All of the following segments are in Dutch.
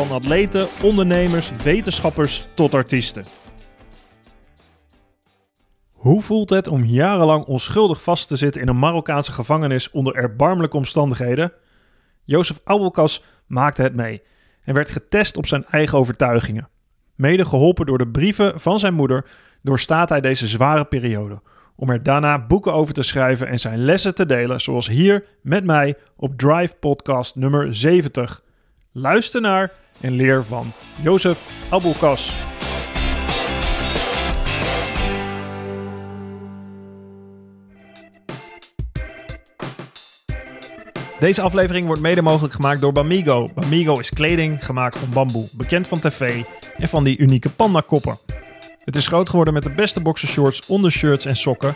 Van atleten, ondernemers, wetenschappers tot artiesten. Hoe voelt het om jarenlang onschuldig vast te zitten in een Marokkaanse gevangenis onder erbarmelijke omstandigheden? Jozef Abelkas maakte het mee en werd getest op zijn eigen overtuigingen. Mede geholpen door de brieven van zijn moeder doorstaat hij deze zware periode om er daarna boeken over te schrijven en zijn lessen te delen, zoals hier met mij op Drive Podcast nummer 70. Luister naar en leer van Jozef Abulkas. Deze aflevering wordt mede mogelijk gemaakt door Bamigo. Bamigo is kleding gemaakt van bamboe, bekend van tv en van die unieke pandakoppen. Het is groot geworden met de beste boxershorts, ondershirts en sokken.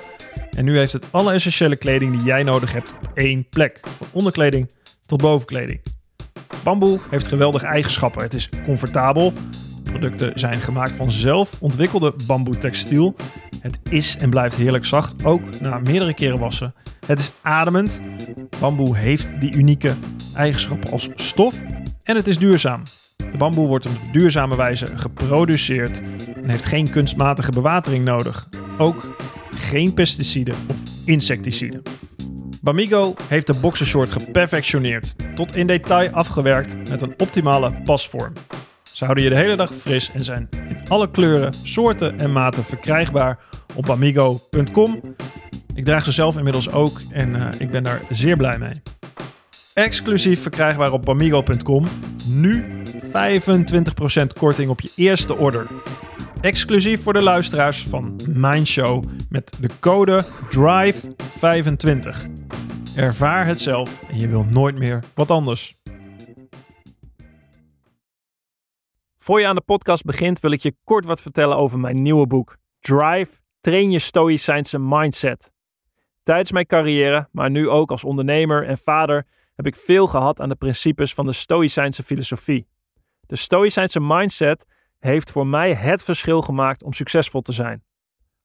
En nu heeft het alle essentiële kleding die jij nodig hebt op één plek. Van onderkleding tot bovenkleding. Bamboe heeft geweldige eigenschappen. Het is comfortabel. Producten zijn gemaakt van zelf ontwikkelde bamboe textiel. Het is en blijft heerlijk zacht, ook na meerdere keren wassen. Het is ademend. Bamboe heeft die unieke eigenschappen als stof. En het is duurzaam. De bamboe wordt op duurzame wijze geproduceerd en heeft geen kunstmatige bewatering nodig. Ook geen pesticiden of insecticiden. Bamigo heeft de boxershort geperfectioneerd, tot in detail afgewerkt met een optimale pasvorm. Ze houden je de hele dag fris en zijn in alle kleuren, soorten en maten verkrijgbaar op bamigo.com. Ik draag ze zelf inmiddels ook en uh, ik ben daar zeer blij mee. Exclusief verkrijgbaar op bamigo.com. Nu 25% korting op je eerste order. Exclusief voor de luisteraars van mijn show met de code DRIVE25. Ervaar het zelf en je wilt nooit meer wat anders. Voor je aan de podcast begint wil ik je kort wat vertellen over mijn nieuwe boek Drive, train je stoïcijnse mindset. Tijdens mijn carrière, maar nu ook als ondernemer en vader, heb ik veel gehad aan de principes van de stoïcijnse filosofie. De stoïcijnse mindset heeft voor mij het verschil gemaakt om succesvol te zijn.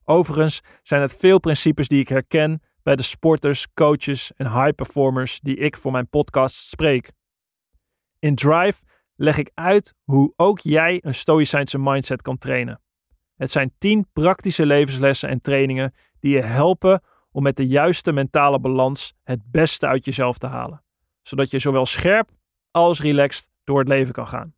Overigens zijn het veel principes die ik herken bij de sporters, coaches en high performers die ik voor mijn podcast spreek. In Drive leg ik uit hoe ook jij een stoïcijnse mindset kan trainen. Het zijn 10 praktische levenslessen en trainingen die je helpen om met de juiste mentale balans het beste uit jezelf te halen, zodat je zowel scherp als relaxed door het leven kan gaan.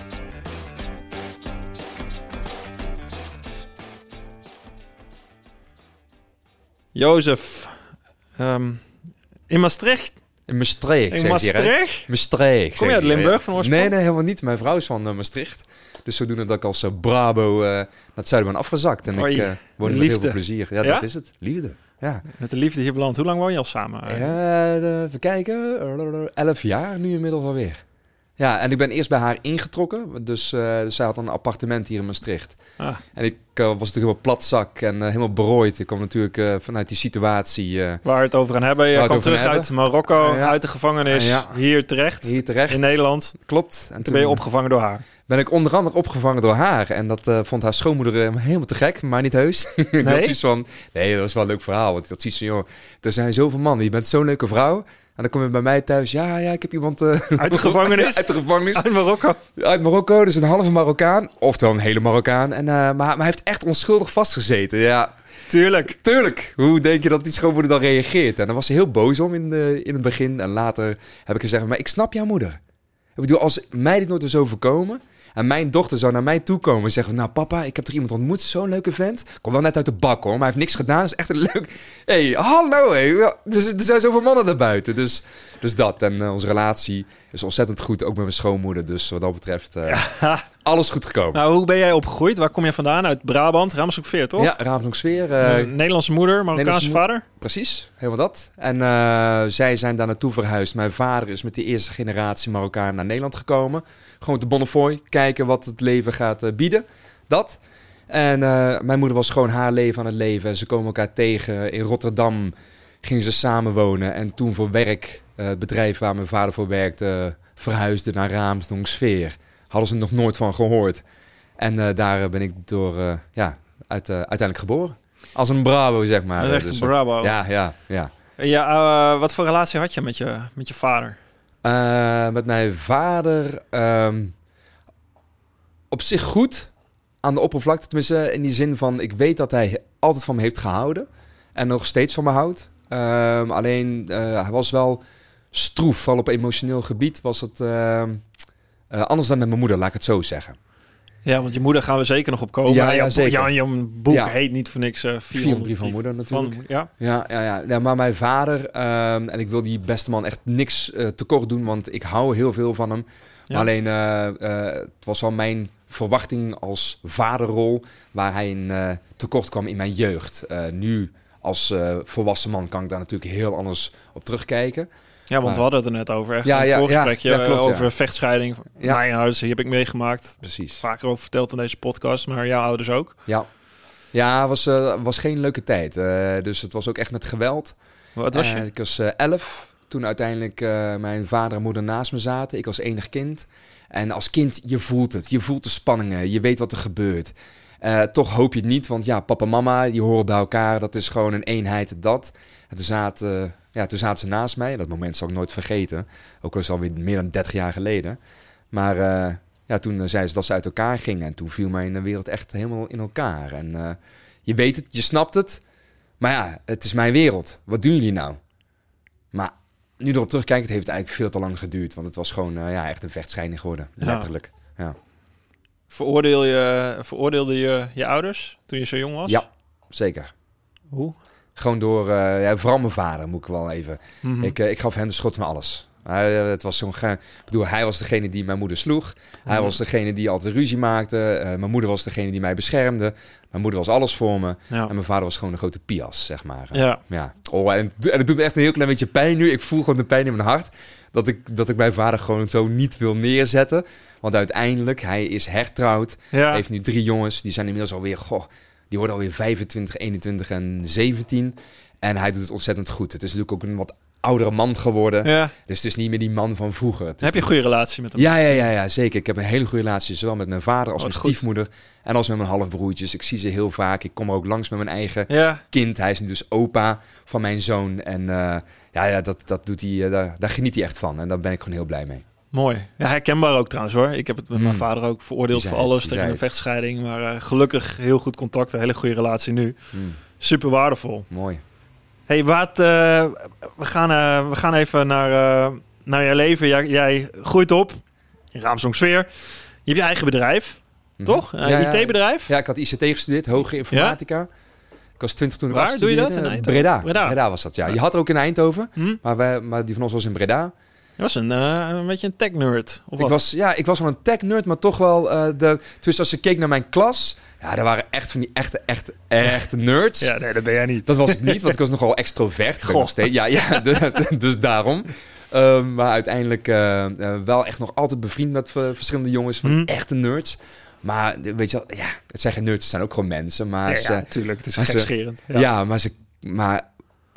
Jozef, um, in Maastricht in Maastricht. In Maastricht? Maastricht. Kom je uit Limburg van oorsprong? Nee, nee, helemaal niet. Mijn vrouw is van uh, Maastricht. Dus zodoende dat ik als uh, Brabo uh, naar het zuiden ben afgezakt. En Oei, ik woon met heel veel plezier. Ja, ja, dat is het. Liefde. Ja. Met de liefde hier beland. Hoe lang woon je al samen? Ja, even kijken. Elf jaar nu inmiddels alweer. Ja, en ik ben eerst bij haar ingetrokken. Dus, uh, dus zij had een appartement hier in Maastricht. Ah. En ik uh, was natuurlijk helemaal platzak en uh, helemaal berooid. Ik kwam natuurlijk vanuit die situatie... Waar we het over gaan hebben. Je kwam terug uit Marokko, ja. uit de gevangenis, ja. hier terecht. Hier terecht. In Nederland. Klopt. En toen, toen ben je opgevangen door haar. Ben ik onder andere opgevangen door haar. En dat vond haar schoonmoeder helemaal te gek, maar niet heus. Nee? dat is van, nee, dat was wel een leuk verhaal. Want dat ziet ze, joh, er zijn zoveel mannen. Je bent zo'n leuke vrouw. En dan kom je bij mij thuis. Ja, ja, ik heb iemand... Uh, uit de gevangenis? uit de gevangenis. Uit Marokko? Uit Marokko, dus een halve Marokkaan. Oftewel een hele Marokkaan. En, uh, maar, maar hij heeft echt onschuldig vastgezeten. Ja, Tuurlijk. Tuurlijk. Hoe denk je dat die schoonmoeder dan reageert? En dan was ze heel boos om in, de, in het begin. En later heb ik gezegd, maar ik snap jouw moeder. Ik bedoel, als mij dit nooit was overkomen... En mijn dochter zou naar mij toe komen en zeggen... Nou papa, ik heb er iemand ontmoet, zo'n leuke vent. Kom wel net uit de bak hoor, maar hij heeft niks gedaan. is echt een leuk... hey, hallo. Hey. Dus, er zijn zoveel mannen daarbuiten. Dus, dus dat. En uh, onze relatie is ontzettend goed, ook met mijn schoonmoeder. Dus wat dat betreft, ja. alles goed gekomen. Nou, hoe ben jij opgegroeid? Waar kom je vandaan? Uit Brabant, Raamsdonksveer, toch? Ja, Raamsdonksveer. Uh, Nederlandse moeder, Marokkaanse vader? Precies, helemaal dat. En zij zijn daar naartoe verhuisd. Mijn vader is met de eerste generatie Marokkaan naar Nederland gekomen. Gewoon te Bonnefoy, kijken wat het leven gaat bieden. Dat. En mijn moeder was gewoon haar leven aan het leven. En ze komen elkaar tegen in Rotterdam gingen ze samen wonen. En toen voor werk, uh, het bedrijf waar mijn vader voor werkte, verhuisde naar Raamsdonksveer. Hadden ze nog nooit van gehoord. En uh, daar ben ik door, uh, ja, uit, uiteindelijk geboren. Als een bravo, zeg maar. Een echte dus, bravo. Ja, ja, ja. Ja, wat voor relatie had je met je, met je vader? met mijn vader um, op zich goed. Aan de oppervlakte, tenminste in die zin van... ik weet dat hij altijd van me heeft gehouden. En nog steeds van me houdt. Um, alleen, hij was wel stroef. Vooral op emotioneel gebied was het uh, uh, anders dan met mijn moeder, laat ik het zo zeggen. Ja, want je moeder gaan we zeker nog op komen. Ja, ja zeker. Jan, je boek ja. heet niet voor niks uh, 400 brief van moeder natuurlijk. Van, ja? Ja, ja, ja. ja. Maar mijn vader, en ik wil die beste man echt niks tekort doen, want ik hou heel veel van hem. Ja. Alleen, het was al mijn verwachting als vaderrol waar hij in tekort kwam in mijn jeugd. nu als volwassen man kan ik daar natuurlijk heel anders op terugkijken. Ja, want maar, we hadden het er net over. Echt ja, een ja, voorgesprekje ja, klopt, over vechtscheiding. Ja. Mijn ouders, die heb ik meegemaakt. Precies. Vaker over verteld in deze podcast, maar jouw ouders ook. Ja, ja was, uh, was geen leuke tijd. Uh, dus het was ook echt met geweld. Wat was je? ik was elf. Toen uiteindelijk mijn vader en moeder naast me zaten. Ik als enig kind. En als kind, je voelt het. Je voelt de spanningen. Je weet wat er gebeurt. Uh, toch hoop je het niet, want ja, papa en mama, die horen bij elkaar. Dat is gewoon een eenheid, dat. En toen zaten, ja, toen zaten ze naast mij. Dat moment zal ik nooit vergeten. Ook al is het alweer meer dan 30 jaar geleden. Maar uh, ja, toen zei ze dat ze uit elkaar gingen. En toen viel mijn wereld echt helemaal in elkaar. En uh, je weet het, je snapt het. Maar ja, het is mijn wereld. Wat doen jullie nou? Maar nu erop terugkijken, het heeft eigenlijk veel te lang geduurd. Want het was gewoon ja, echt een vechtscheiding geworden, letterlijk. ja. Veroordeel je, veroordeelde je je ouders toen je zo jong was? Ja, zeker. Hoe? Gewoon door, uh, ja, vooral mijn vader moet ik wel even. Mm -hmm. ik, uh, ik gaf hem de schot van alles. Uh, het was zo'n Ik bedoel, hij was degene die mijn moeder sloeg. Hij mhm. was degene die altijd ruzie maakte. mijn moeder was degene die mij beschermde. Mijn moeder was alles voor me. Ja. En mijn vader was gewoon een grote pias, zeg maar. Ja. ja. Oh, en, en het doet me echt een heel klein beetje pijn nu. Ik voel gewoon de pijn in mijn hart. Dat ik, dat ik mijn vader gewoon zo niet wil neerzetten. Want uiteindelijk, hij is hertrouwd. Ja. heeft nu drie jongens. Die zijn inmiddels alweer, goh, die worden alweer 25, 21 en 17. En hij doet het ontzettend goed. Het is natuurlijk ook een wat oudere man geworden. Ja. Dus het is niet meer die man van vroeger. Heb je een goede relatie met hem? Ja, ja, ja, ja, zeker. Ik heb een hele goede relatie, zowel met mijn vader als oh, mijn stiefmoeder. En als met mijn halfbroertjes. Ik zie ze heel vaak. Ik kom ook langs met mijn eigen ja. kind. Hij is nu dus opa van mijn zoon. En uh, ja, ja dat, dat doet hij, uh, daar, daar geniet hij echt van. En daar ben ik gewoon heel blij mee. Mooi. Ja, herkenbaar ook trouwens hoor. Ik heb het met mm. mijn vader ook veroordeeld voor alles tegen een vechtscheiding. Maar uh, gelukkig heel goed contact, een hele goede relatie nu. Mm. Super waardevol. Mooi. Hey, wat, uh, we, gaan, uh, we gaan even naar, naar je leven. Jij, jij groeit op in Raamsdonksfeer. Je hebt je eigen bedrijf, mm -hmm. toch? Een ja, IT-bedrijf? Ja, ik had ICT gestudeerd, hoge informatica. Ja? Ik was 20 toen Waar doe je dat? In Breda. Breda. Breda. was dat, ja. Je had er ook in Eindhoven, hm? maar, wij, maar die van ons was in Breda. Je was een, uh, een beetje een tech-nerd, of ik Was, ja, ik was wel een tech-nerd, maar toch wel... Uh, de, dus als je keek naar mijn klas... Ja, daar waren echt van die echte, echt, echte nerds. Ja, nee, dat ben jij niet. Dat was ik niet, want ik was nogal extrovert. Nog steeds. Ja, ja dus daarom. Um, maar uiteindelijk uh, wel echt nog altijd bevriend met verschillende jongens van mm. echte nerds. Maar weet je wel, ja, het zijn geen nerds, het zijn ook gewoon mensen. Maar ja, ze, ja, tuurlijk, het is gekscherend. Ja. ja, maar ze... Maar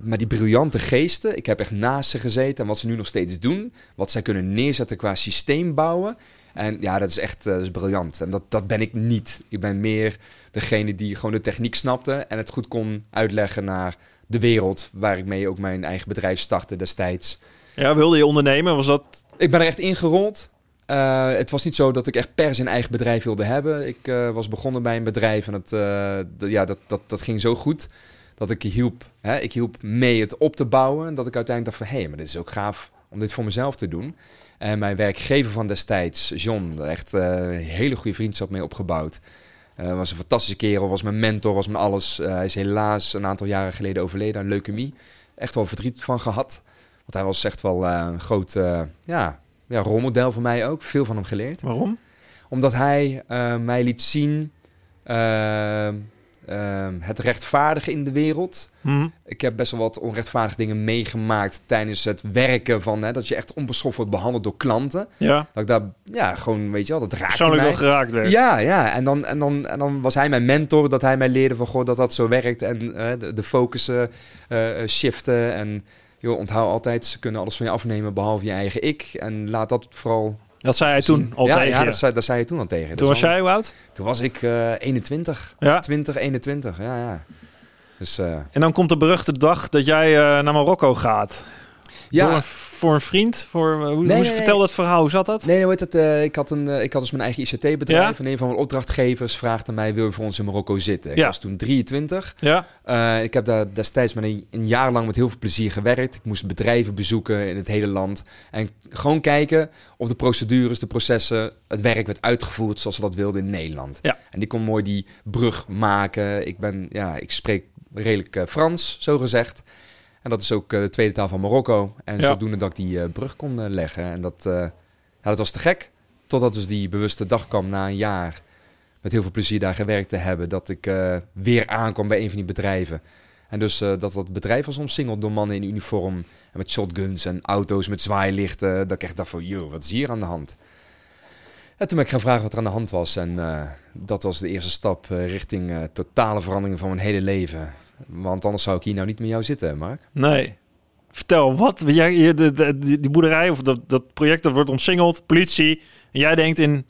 maar die briljante geesten, ik heb echt naast ze gezeten en wat ze nu nog steeds doen, wat zij kunnen neerzetten qua systeem bouwen. En ja, dat is echt dat is briljant. En dat, dat ben ik niet. Ik ben meer degene die gewoon de techniek snapte en het goed kon uitleggen naar de wereld, waar ik mee ook mijn eigen bedrijf startte destijds. Ja, wilde je ondernemen? Was dat... Ik ben er echt ingerold. Uh, het was niet zo dat ik echt per se een eigen bedrijf wilde hebben. Ik uh, was begonnen bij een bedrijf en het, uh, ja, dat, dat, dat ging zo goed dat ik hielp, hè, ik hielp mee het op te bouwen. En dat ik uiteindelijk dacht van, hé, hey, maar dit is ook gaaf om dit voor mezelf te doen. En mijn werkgever van destijds, John, echt een hele goede vriendschap mee opgebouwd. Uh, was een fantastische kerel, was mijn mentor, was mijn alles. hij is helaas een aantal jaren geleden overleden aan leukemie. Echt wel verdriet van gehad. Want hij was echt wel een groot ja, ja, rolmodel voor mij ook. Veel van hem geleerd. Waarom? Omdat hij mij liet zien uh, het rechtvaardige in de wereld. Mhm. Ik heb best wel wat onrechtvaardige dingen meegemaakt tijdens het werken van hè, dat je echt onbeschoft wordt behandeld door klanten. Ja. Dat ik daar ja, gewoon weet je wel, dat raakte Persoonlijk wel geraakt werd. Ja, ja. En dan, en, dan, en dan was hij mijn mentor, dat hij mij leerde van goh, dat dat zo werkt en eh, de, de focussen uh, shiften en joh, onthoud altijd, ze kunnen alles van je afnemen behalve je eigen ik en laat dat vooral Dat zei hij toen al ja, tegen ja je. dat, zei, dat zei je toen al tegen. Toen Dus was dan- jij hoe oud? Toen was ik eh 21. Ja. 20, 21. Ja, ja. Dus eh, En dan komt de beruchte dag dat jij eh, naar Marokko gaat. Door ja. een- voor een vriend? Voor, eh, hoe, Nee, hoe, nee, vertel nee. dat verhaal, hoe zat dat? Nee, hoe heet het? eh, ik, had een, eh, ik had dus mijn eigen ICT-bedrijf. Ja? En een van mijn opdrachtgevers vraagde mij: wil je voor ons in Marokko zitten? Ik Ja. was toen 23. Ja, ik heb daar destijds met een, een jaar lang met heel veel plezier gewerkt. Ik moest bedrijven bezoeken in het hele land. En gewoon kijken of de procedures, de processen, het werk werd uitgevoerd zoals we dat wilden in Nederland. Ja. En die kon mooi die brug maken. Ik, ben, ja, ik spreek redelijk Frans, zo gezegd. En dat is ook eh, de tweede taal van Marokko. En Ja. zodoende dat ik die eh, brug kon eh, leggen. En dat, ja, dat was te gek. Totdat dus die bewuste dag kwam na een jaar met heel veel plezier daar gewerkt te hebben, dat ik weer aankwam bij een van die bedrijven. En dus dat dat bedrijf was omsingeld door mannen in uniform en met shotguns en auto's met zwaailichten. Dat ik echt dacht van, joh, wat is hier aan de hand? En toen ben ik gaan vragen wat er aan de hand was. En dat was de eerste stap richting totale verandering van mijn hele leven. Want anders zou ik hier nou niet met jou zitten, Mark. nee. Vertel, wat? Jij, je- de, de, die, die boerderij of dat, dat project dat wordt omsingeld, politie. En jij denkt in,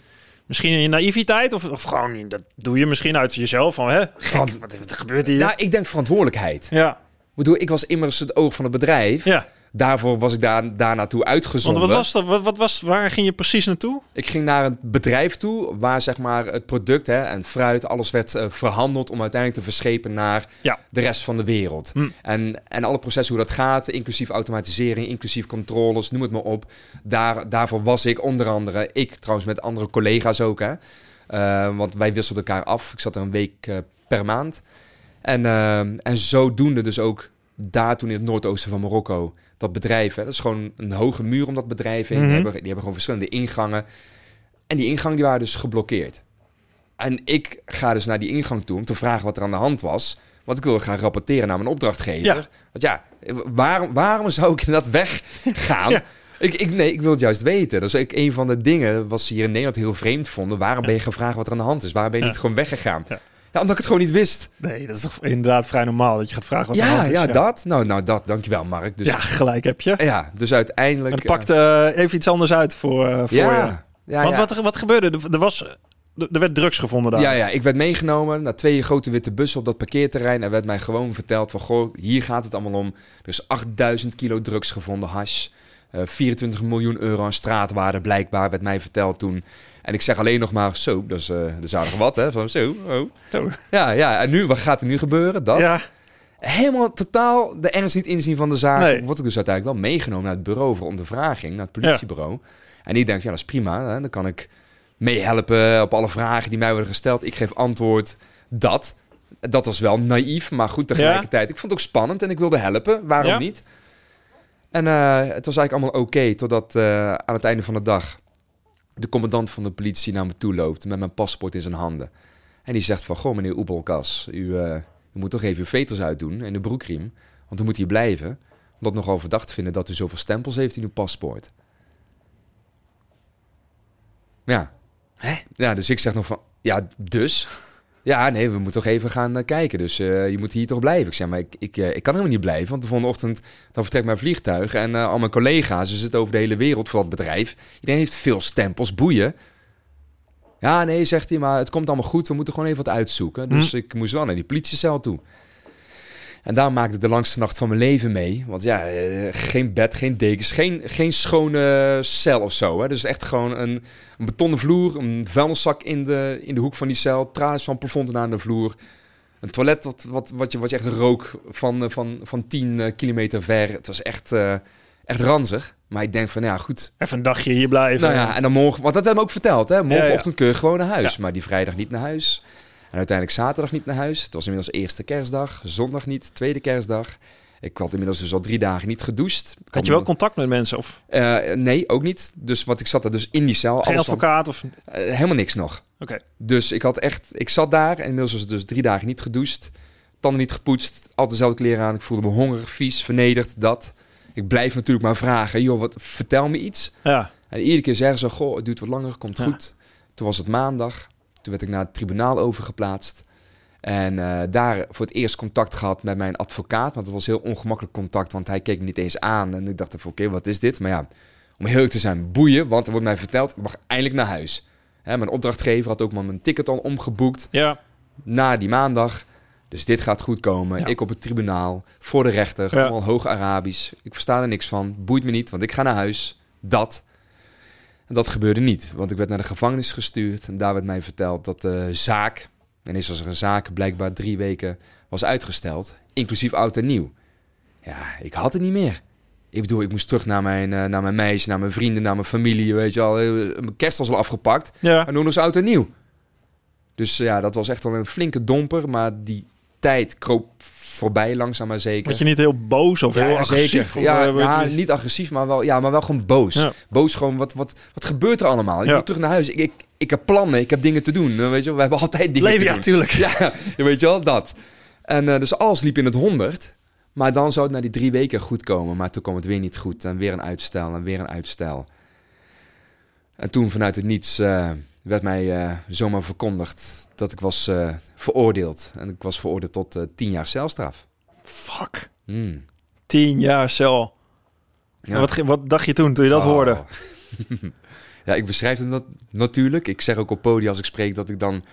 misschien in je naïviteit of, of gewoon, dat doe je misschien uit jezelf van, hè? Gek, wat, wat gebeurt hier? Nou, ik denk verantwoordelijkheid. ja, Ik bedoel, ik was immers het oog van het bedrijf. ja. Daarvoor was ik daar, daar naartoe Want uitgezonden. wat was dat? Wat, wat was, waar ging je precies naartoe? Ik ging naar een bedrijf toe waar zeg maar het product hè, en fruit, alles werd eh, verhandeld om uiteindelijk te verschepen naar Ja. de rest van de wereld. Hm. En, en alle processen hoe dat gaat, inclusief automatisering, inclusief controles, noem het maar op. Daar, daarvoor was ik onder andere, ik trouwens met andere collega's ook, hè, Eh, want wij wisselden elkaar af. Ik zat er een week eh, per maand. En, en zodoende dus ook daar toen in het noordoosten van Marokko, dat bedrijf, hè, dat is gewoon een hoge muur om dat bedrijf heen. Mhm. Die, hebben, die hebben gewoon verschillende ingangen. En die ingangen die waren dus geblokkeerd. En ik ga dus naar die ingang toe om te vragen wat er aan de hand was. Want ik wilde gaan rapporteren naar mijn opdrachtgever. Ja. Want ja, waarom, waarom zou ik inderdaad weggaan? Ja. Ik, ik, nee, ik wil het juist weten. Dat is ook een van de dingen wat ze hier in Nederland heel vreemd vonden. Waarom ben je gevraagd wat er aan de hand is? Waarom ben je niet gewoon weggegaan? Ja. Ja. omdat ik het gewoon niet wist. Nee, dat is toch inderdaad vrij normaal dat je gaat vragen wat Ja, is. ja, dat. Nou, nou, dat. Dankjewel, Mark. Dus, Ja, gelijk heb je. ja, dus uiteindelijk... En het pakt eh, even iets anders uit voor, eh, voor ja, je. ja, Want ja. Wat, er, wat gebeurde? Er, er was, er er werd drugs gevonden daar. Ja, ja, ik werd meegenomen naar twee grote witte bussen op dat parkeerterrein. En werd mij gewoon verteld van, goh, hier gaat het allemaal om. Er is 8000 kilo drugs gevonden, hash. Eh 24 miljoen euro aan straatwaarde blijkbaar, werd mij verteld toen. En ik zeg alleen nog maar, zo, dat is, eh is aardig wat, hè. Van, zo, oh. Zo. Ja, ja, en nu, wat gaat er nu gebeuren? Dat. Ja, Helemaal totaal de ernst niet inzien van de zaak. Nee. Word ik dus uiteindelijk wel meegenomen naar het bureau voor ondervraging, naar het politiebureau. En ik denk, ja, dat is prima. Hè? Dan kan ik meehelpen op alle vragen die mij worden gesteld. Ik geef antwoord dat. Dat was wel naïef, maar goed tegelijkertijd. Ik vond het ook spannend en ik wilde helpen. Waarom Ja. niet? En eh, het was eigenlijk allemaal oké, totdat eh, aan het einde van de dag de commandant van de politie naar me toe loopt met mijn paspoort in zijn handen. En die zegt van, goh meneer Oebelkas, u, eh, u moet toch even uw veters uitdoen en de broekriem. Want u moet hier blijven, omdat nogal verdacht vinden dat u zoveel stempels heeft in uw paspoort. Ja. Hè? Ja, dus ik zeg nog van, ja, dus? Ja, nee, we moeten toch even gaan eh, kijken. Dus eh, je moet hier toch blijven. Ik zeg, maar ik, ik, eh, ik kan helemaal niet blijven. Want de volgende ochtend dan vertrekt mijn vliegtuig. En al mijn collega's, ze zitten over de hele wereld voor dat bedrijf. Iedereen heeft veel stempels, boeien. Ja, nee, zegt hij, maar het komt allemaal goed. We moeten gewoon even wat uitzoeken. Dus ik moest wel naar die politiecel toe. En daar maakte ik de langste nacht van mijn leven mee. Want ja, eh, geen bed, geen dekens, geen, geen schone cel of zo. Hè. Dus echt gewoon een, een betonnen vloer, een vuilniszak in de, in de hoek van die cel, tralies van plafond aan de vloer. Een toilet wat, wat, wat, je, wat je echt rook van, eh, van, van 10 eh, kilometer ver. Het was echt, eh, echt ranzig. Maar ik denk van, ja, goed. Even een dagje hier blijven. Nou ja, en dan morgen... Want dat hebben we ook verteld, hè. Morgenochtend Ja, ja. kun je gewoon naar huis. Ja. Maar die vrijdag niet naar huis. En uiteindelijk zaterdag niet naar huis. Het was inmiddels eerste kerstdag. Zondag niet, tweede kerstdag. Ik had inmiddels dus al drie dagen niet gedoucht. Had je wel contact met mensen? Of Eh, nee, ook niet. Dus wat ik zat er dus in die cel. geen van- advocaat? Of... eh, helemaal niks nog. Oké. Dus ik had echt, ik zat daar en inmiddels was het dus drie dagen niet gedoucht, tanden niet gepoetst, altijd dezelfde kleren aan. Ik voelde me hongerig, vies, vernederd, dat. Ik blijf natuurlijk maar vragen, joh, wat, vertel me iets. Ja. En iedere keer zeggen ze, goh, het duurt wat langer, komt Ja. goed. Toen was het maandag, toen werd ik naar het tribunaal overgeplaatst. En eh, daar voor het eerst contact gehad met mijn advocaat. Want het was heel ongemakkelijk contact, want hij keek me niet eens aan. En ik dacht even, oké, wat is dit? Maar ja, om heel te zijn, boeien. Want er wordt mij verteld, ik mag eindelijk naar huis. Hè, mijn opdrachtgever had ook maar mijn ticket al omgeboekt Ja. na die maandag. Dus dit gaat goed komen. Ja. Ik op het tribunaal, voor de rechter, Ja. allemaal hoog Arabisch. Ik versta er niks van, boeit me niet, want ik ga naar huis. Dat. En dat gebeurde niet, want ik werd naar de gevangenis gestuurd. En daar werd mij verteld dat de zaak, en is als er een zaak blijkbaar drie weken was uitgesteld, inclusief oud en nieuw. Ja, ik had het niet meer. Ik bedoel, ik moest terug naar mijn, eh, naar mijn meisje, naar mijn vrienden, naar mijn familie, weet je al. Eh, Mijn kerst was al afgepakt. Ja. En toen eens oud en nieuw. Dus ja, dat was echt wel een flinke domper. Maar die tijd kroop voorbij, langzaam maar zeker. Word je niet heel boos of heel agressief? Ja, eh, ja, niet agressief, maar wel, ja, maar wel gewoon boos. Ja. Boos gewoon, wat, wat, wat gebeurt er allemaal? Ik Ja. moet terug naar huis. Ik, ik, ik heb plannen, ik heb dingen te doen. Eh, Weet je, wel. we hebben altijd dingen Leven, te ja, doen. tuurlijk. Ja, je weet je wel, dat. En eh, dus alles liep in het honderd. Maar dan zou het na die drie weken goed komen. Maar toen kwam het weer niet goed. En weer een uitstel en weer een uitstel. En toen vanuit het niets werd mij eh, zomaar verkondigd dat ik was eh, veroordeeld. En ik was veroordeeld tot eh, tien jaar celstraf. Fuck. Hmm. Tien jaar cel. Ja. Wat, wat dacht je toen, toen je dat Oh. hoorde? ja, ik beschrijf het nat- natuurlijk. Ik zeg ook op podium als ik spreek dat ik dan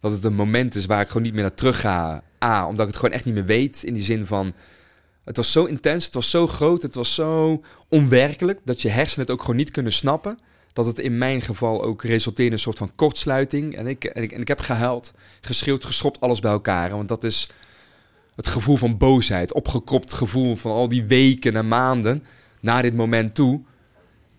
dat het een moment is waar ik gewoon niet meer naar terug ga. A, omdat ik het gewoon echt niet meer weet. In die zin van, het was zo intens, het was zo groot, het was zo onwerkelijk dat je hersenen het ook gewoon niet kunnen snappen. Dat het in mijn geval ook resulteerde in een soort van kortsluiting. En ik, en ik, en ik heb gehuild, geschreeuwd, geschopt, alles bij elkaar. Want dat is het gevoel van boosheid, opgekropt gevoel van al die weken en maanden naar dit moment toe.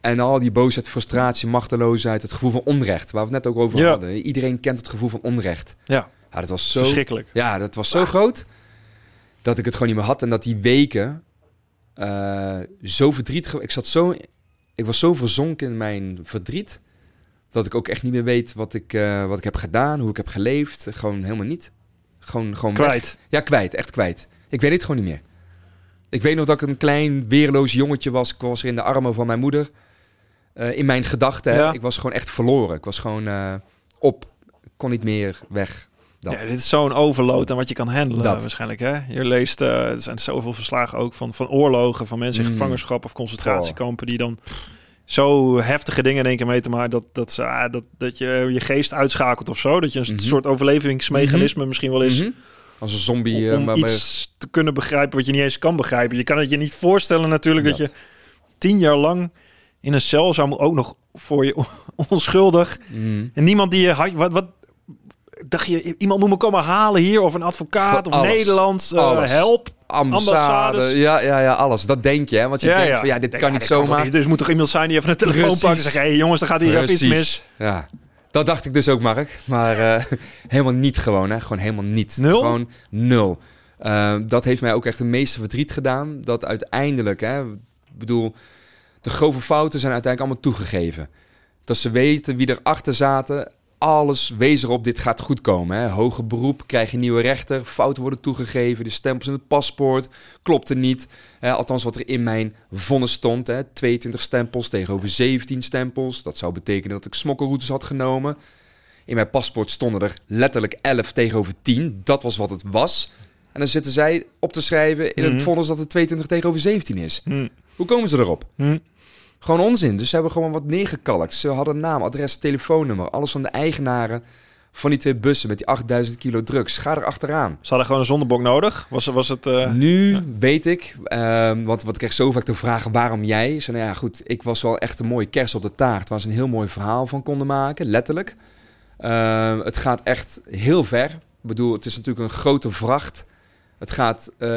En al die boosheid, frustratie, machteloosheid, het gevoel van onrecht, waar we het net ook over Ja. hadden. Iedereen kent het gevoel van onrecht. Ja, Ja, dat was zo, verschrikkelijk. ja, dat was zo groot dat ik het gewoon niet meer had. En dat die weken eh, zo verdrietig... Ik zat zo... Ik was zo verzonken in mijn verdriet... dat ik ook echt niet meer weet wat ik, eh, wat ik heb gedaan, hoe ik heb geleefd. Gewoon helemaal niet. Gewoon, gewoon weg. Kwijt. Ja, kwijt. Echt kwijt. Ik weet het gewoon niet meer. Ik weet nog dat ik een klein, weerloos jongetje was. Ik was er in de armen van mijn moeder. Eh, in mijn gedachten. Ja. Ik was gewoon echt verloren. Ik was gewoon eh, op. Ik kon niet meer weg. Dat. Ja, dit is zo'n overload aan wat je kan handelen Dat. waarschijnlijk. Hè? Je leest, eh, er zijn zoveel verslagen ook van, van oorlogen, van mensen in Mm. gevangenschap of concentratiekampen die dan zo heftige dingen in één keer mee te maken dat, dat, ze, ah, dat, dat je je geest uitschakelt of zo. Dat je een Mhm. soort overlevingsmechanisme misschien wel is Mhm. Als een zombie. eh, om maar- maar- iets te kunnen begrijpen wat je niet eens kan begrijpen. Je kan het je niet voorstellen natuurlijk dat, Dat. je tien jaar lang in een cel zou ook nog voor je onschuldig Mhm. en niemand die je had. Wat, wat dacht je? Iemand moet me komen halen hier of een advocaat of alles. Nederland eh, Alles. help. Ambassade. Ambassades. Ja, ja, ja, alles. Dat denk je, hè? Want je denkt van ja, dit kan niet zomaar. niet. Dus moet toch iemand zijn die even een telefoon Precies. pakt en zegt: hé hey, jongens, er gaat hier even iets mis. Ja. Dat dacht ik dus ook, Mark. Maar eh, helemaal niet gewoon, hè. Gewoon helemaal niet. Nul? Gewoon nul. Eh, dat heeft mij ook echt het meeste verdriet gedaan. Dat uiteindelijk, hè. Ik bedoel, de grove fouten zijn uiteindelijk allemaal toegegeven. Dat ze weten wie erachter zaten. Alles wees erop, dit gaat goed komen. Hè. Hoger beroep, krijg je nieuwe rechter. Fouten worden toegegeven. De stempels in het paspoort klopte niet. Hè, althans, wat er in mijn vonnis stond. Hè. 22 stempels tegenover 17 stempels. Dat zou betekenen dat ik smokkelroutes had genomen. In mijn paspoort stonden er letterlijk 11 tegenover 10. Dat was wat het was. En dan zitten zij op te schrijven in Mhm. het vonnis dat het 22 tegenover 17 is. Hm. Hoe komen ze erop? Hm. Gewoon onzin. Dus ze hebben gewoon wat neergekalkt. Ze hadden naam, adres, telefoonnummer. Alles van de eigenaren van die twee bussen met die 8000 kilo drugs. Ga er achteraan. Ze hadden gewoon een zondebok nodig. Was, was het. eh, Nu weet ik, ehm, want wat ik krijg zo vaak te vragen, waarom jij? Zei, nou ja, goed, ik was wel echt een mooie kerst op de taart, waar ze een heel mooi verhaal van konden maken, letterlijk. Ehm, het gaat echt heel ver. Ik bedoel, het is natuurlijk een grote vracht Het gaat, eh,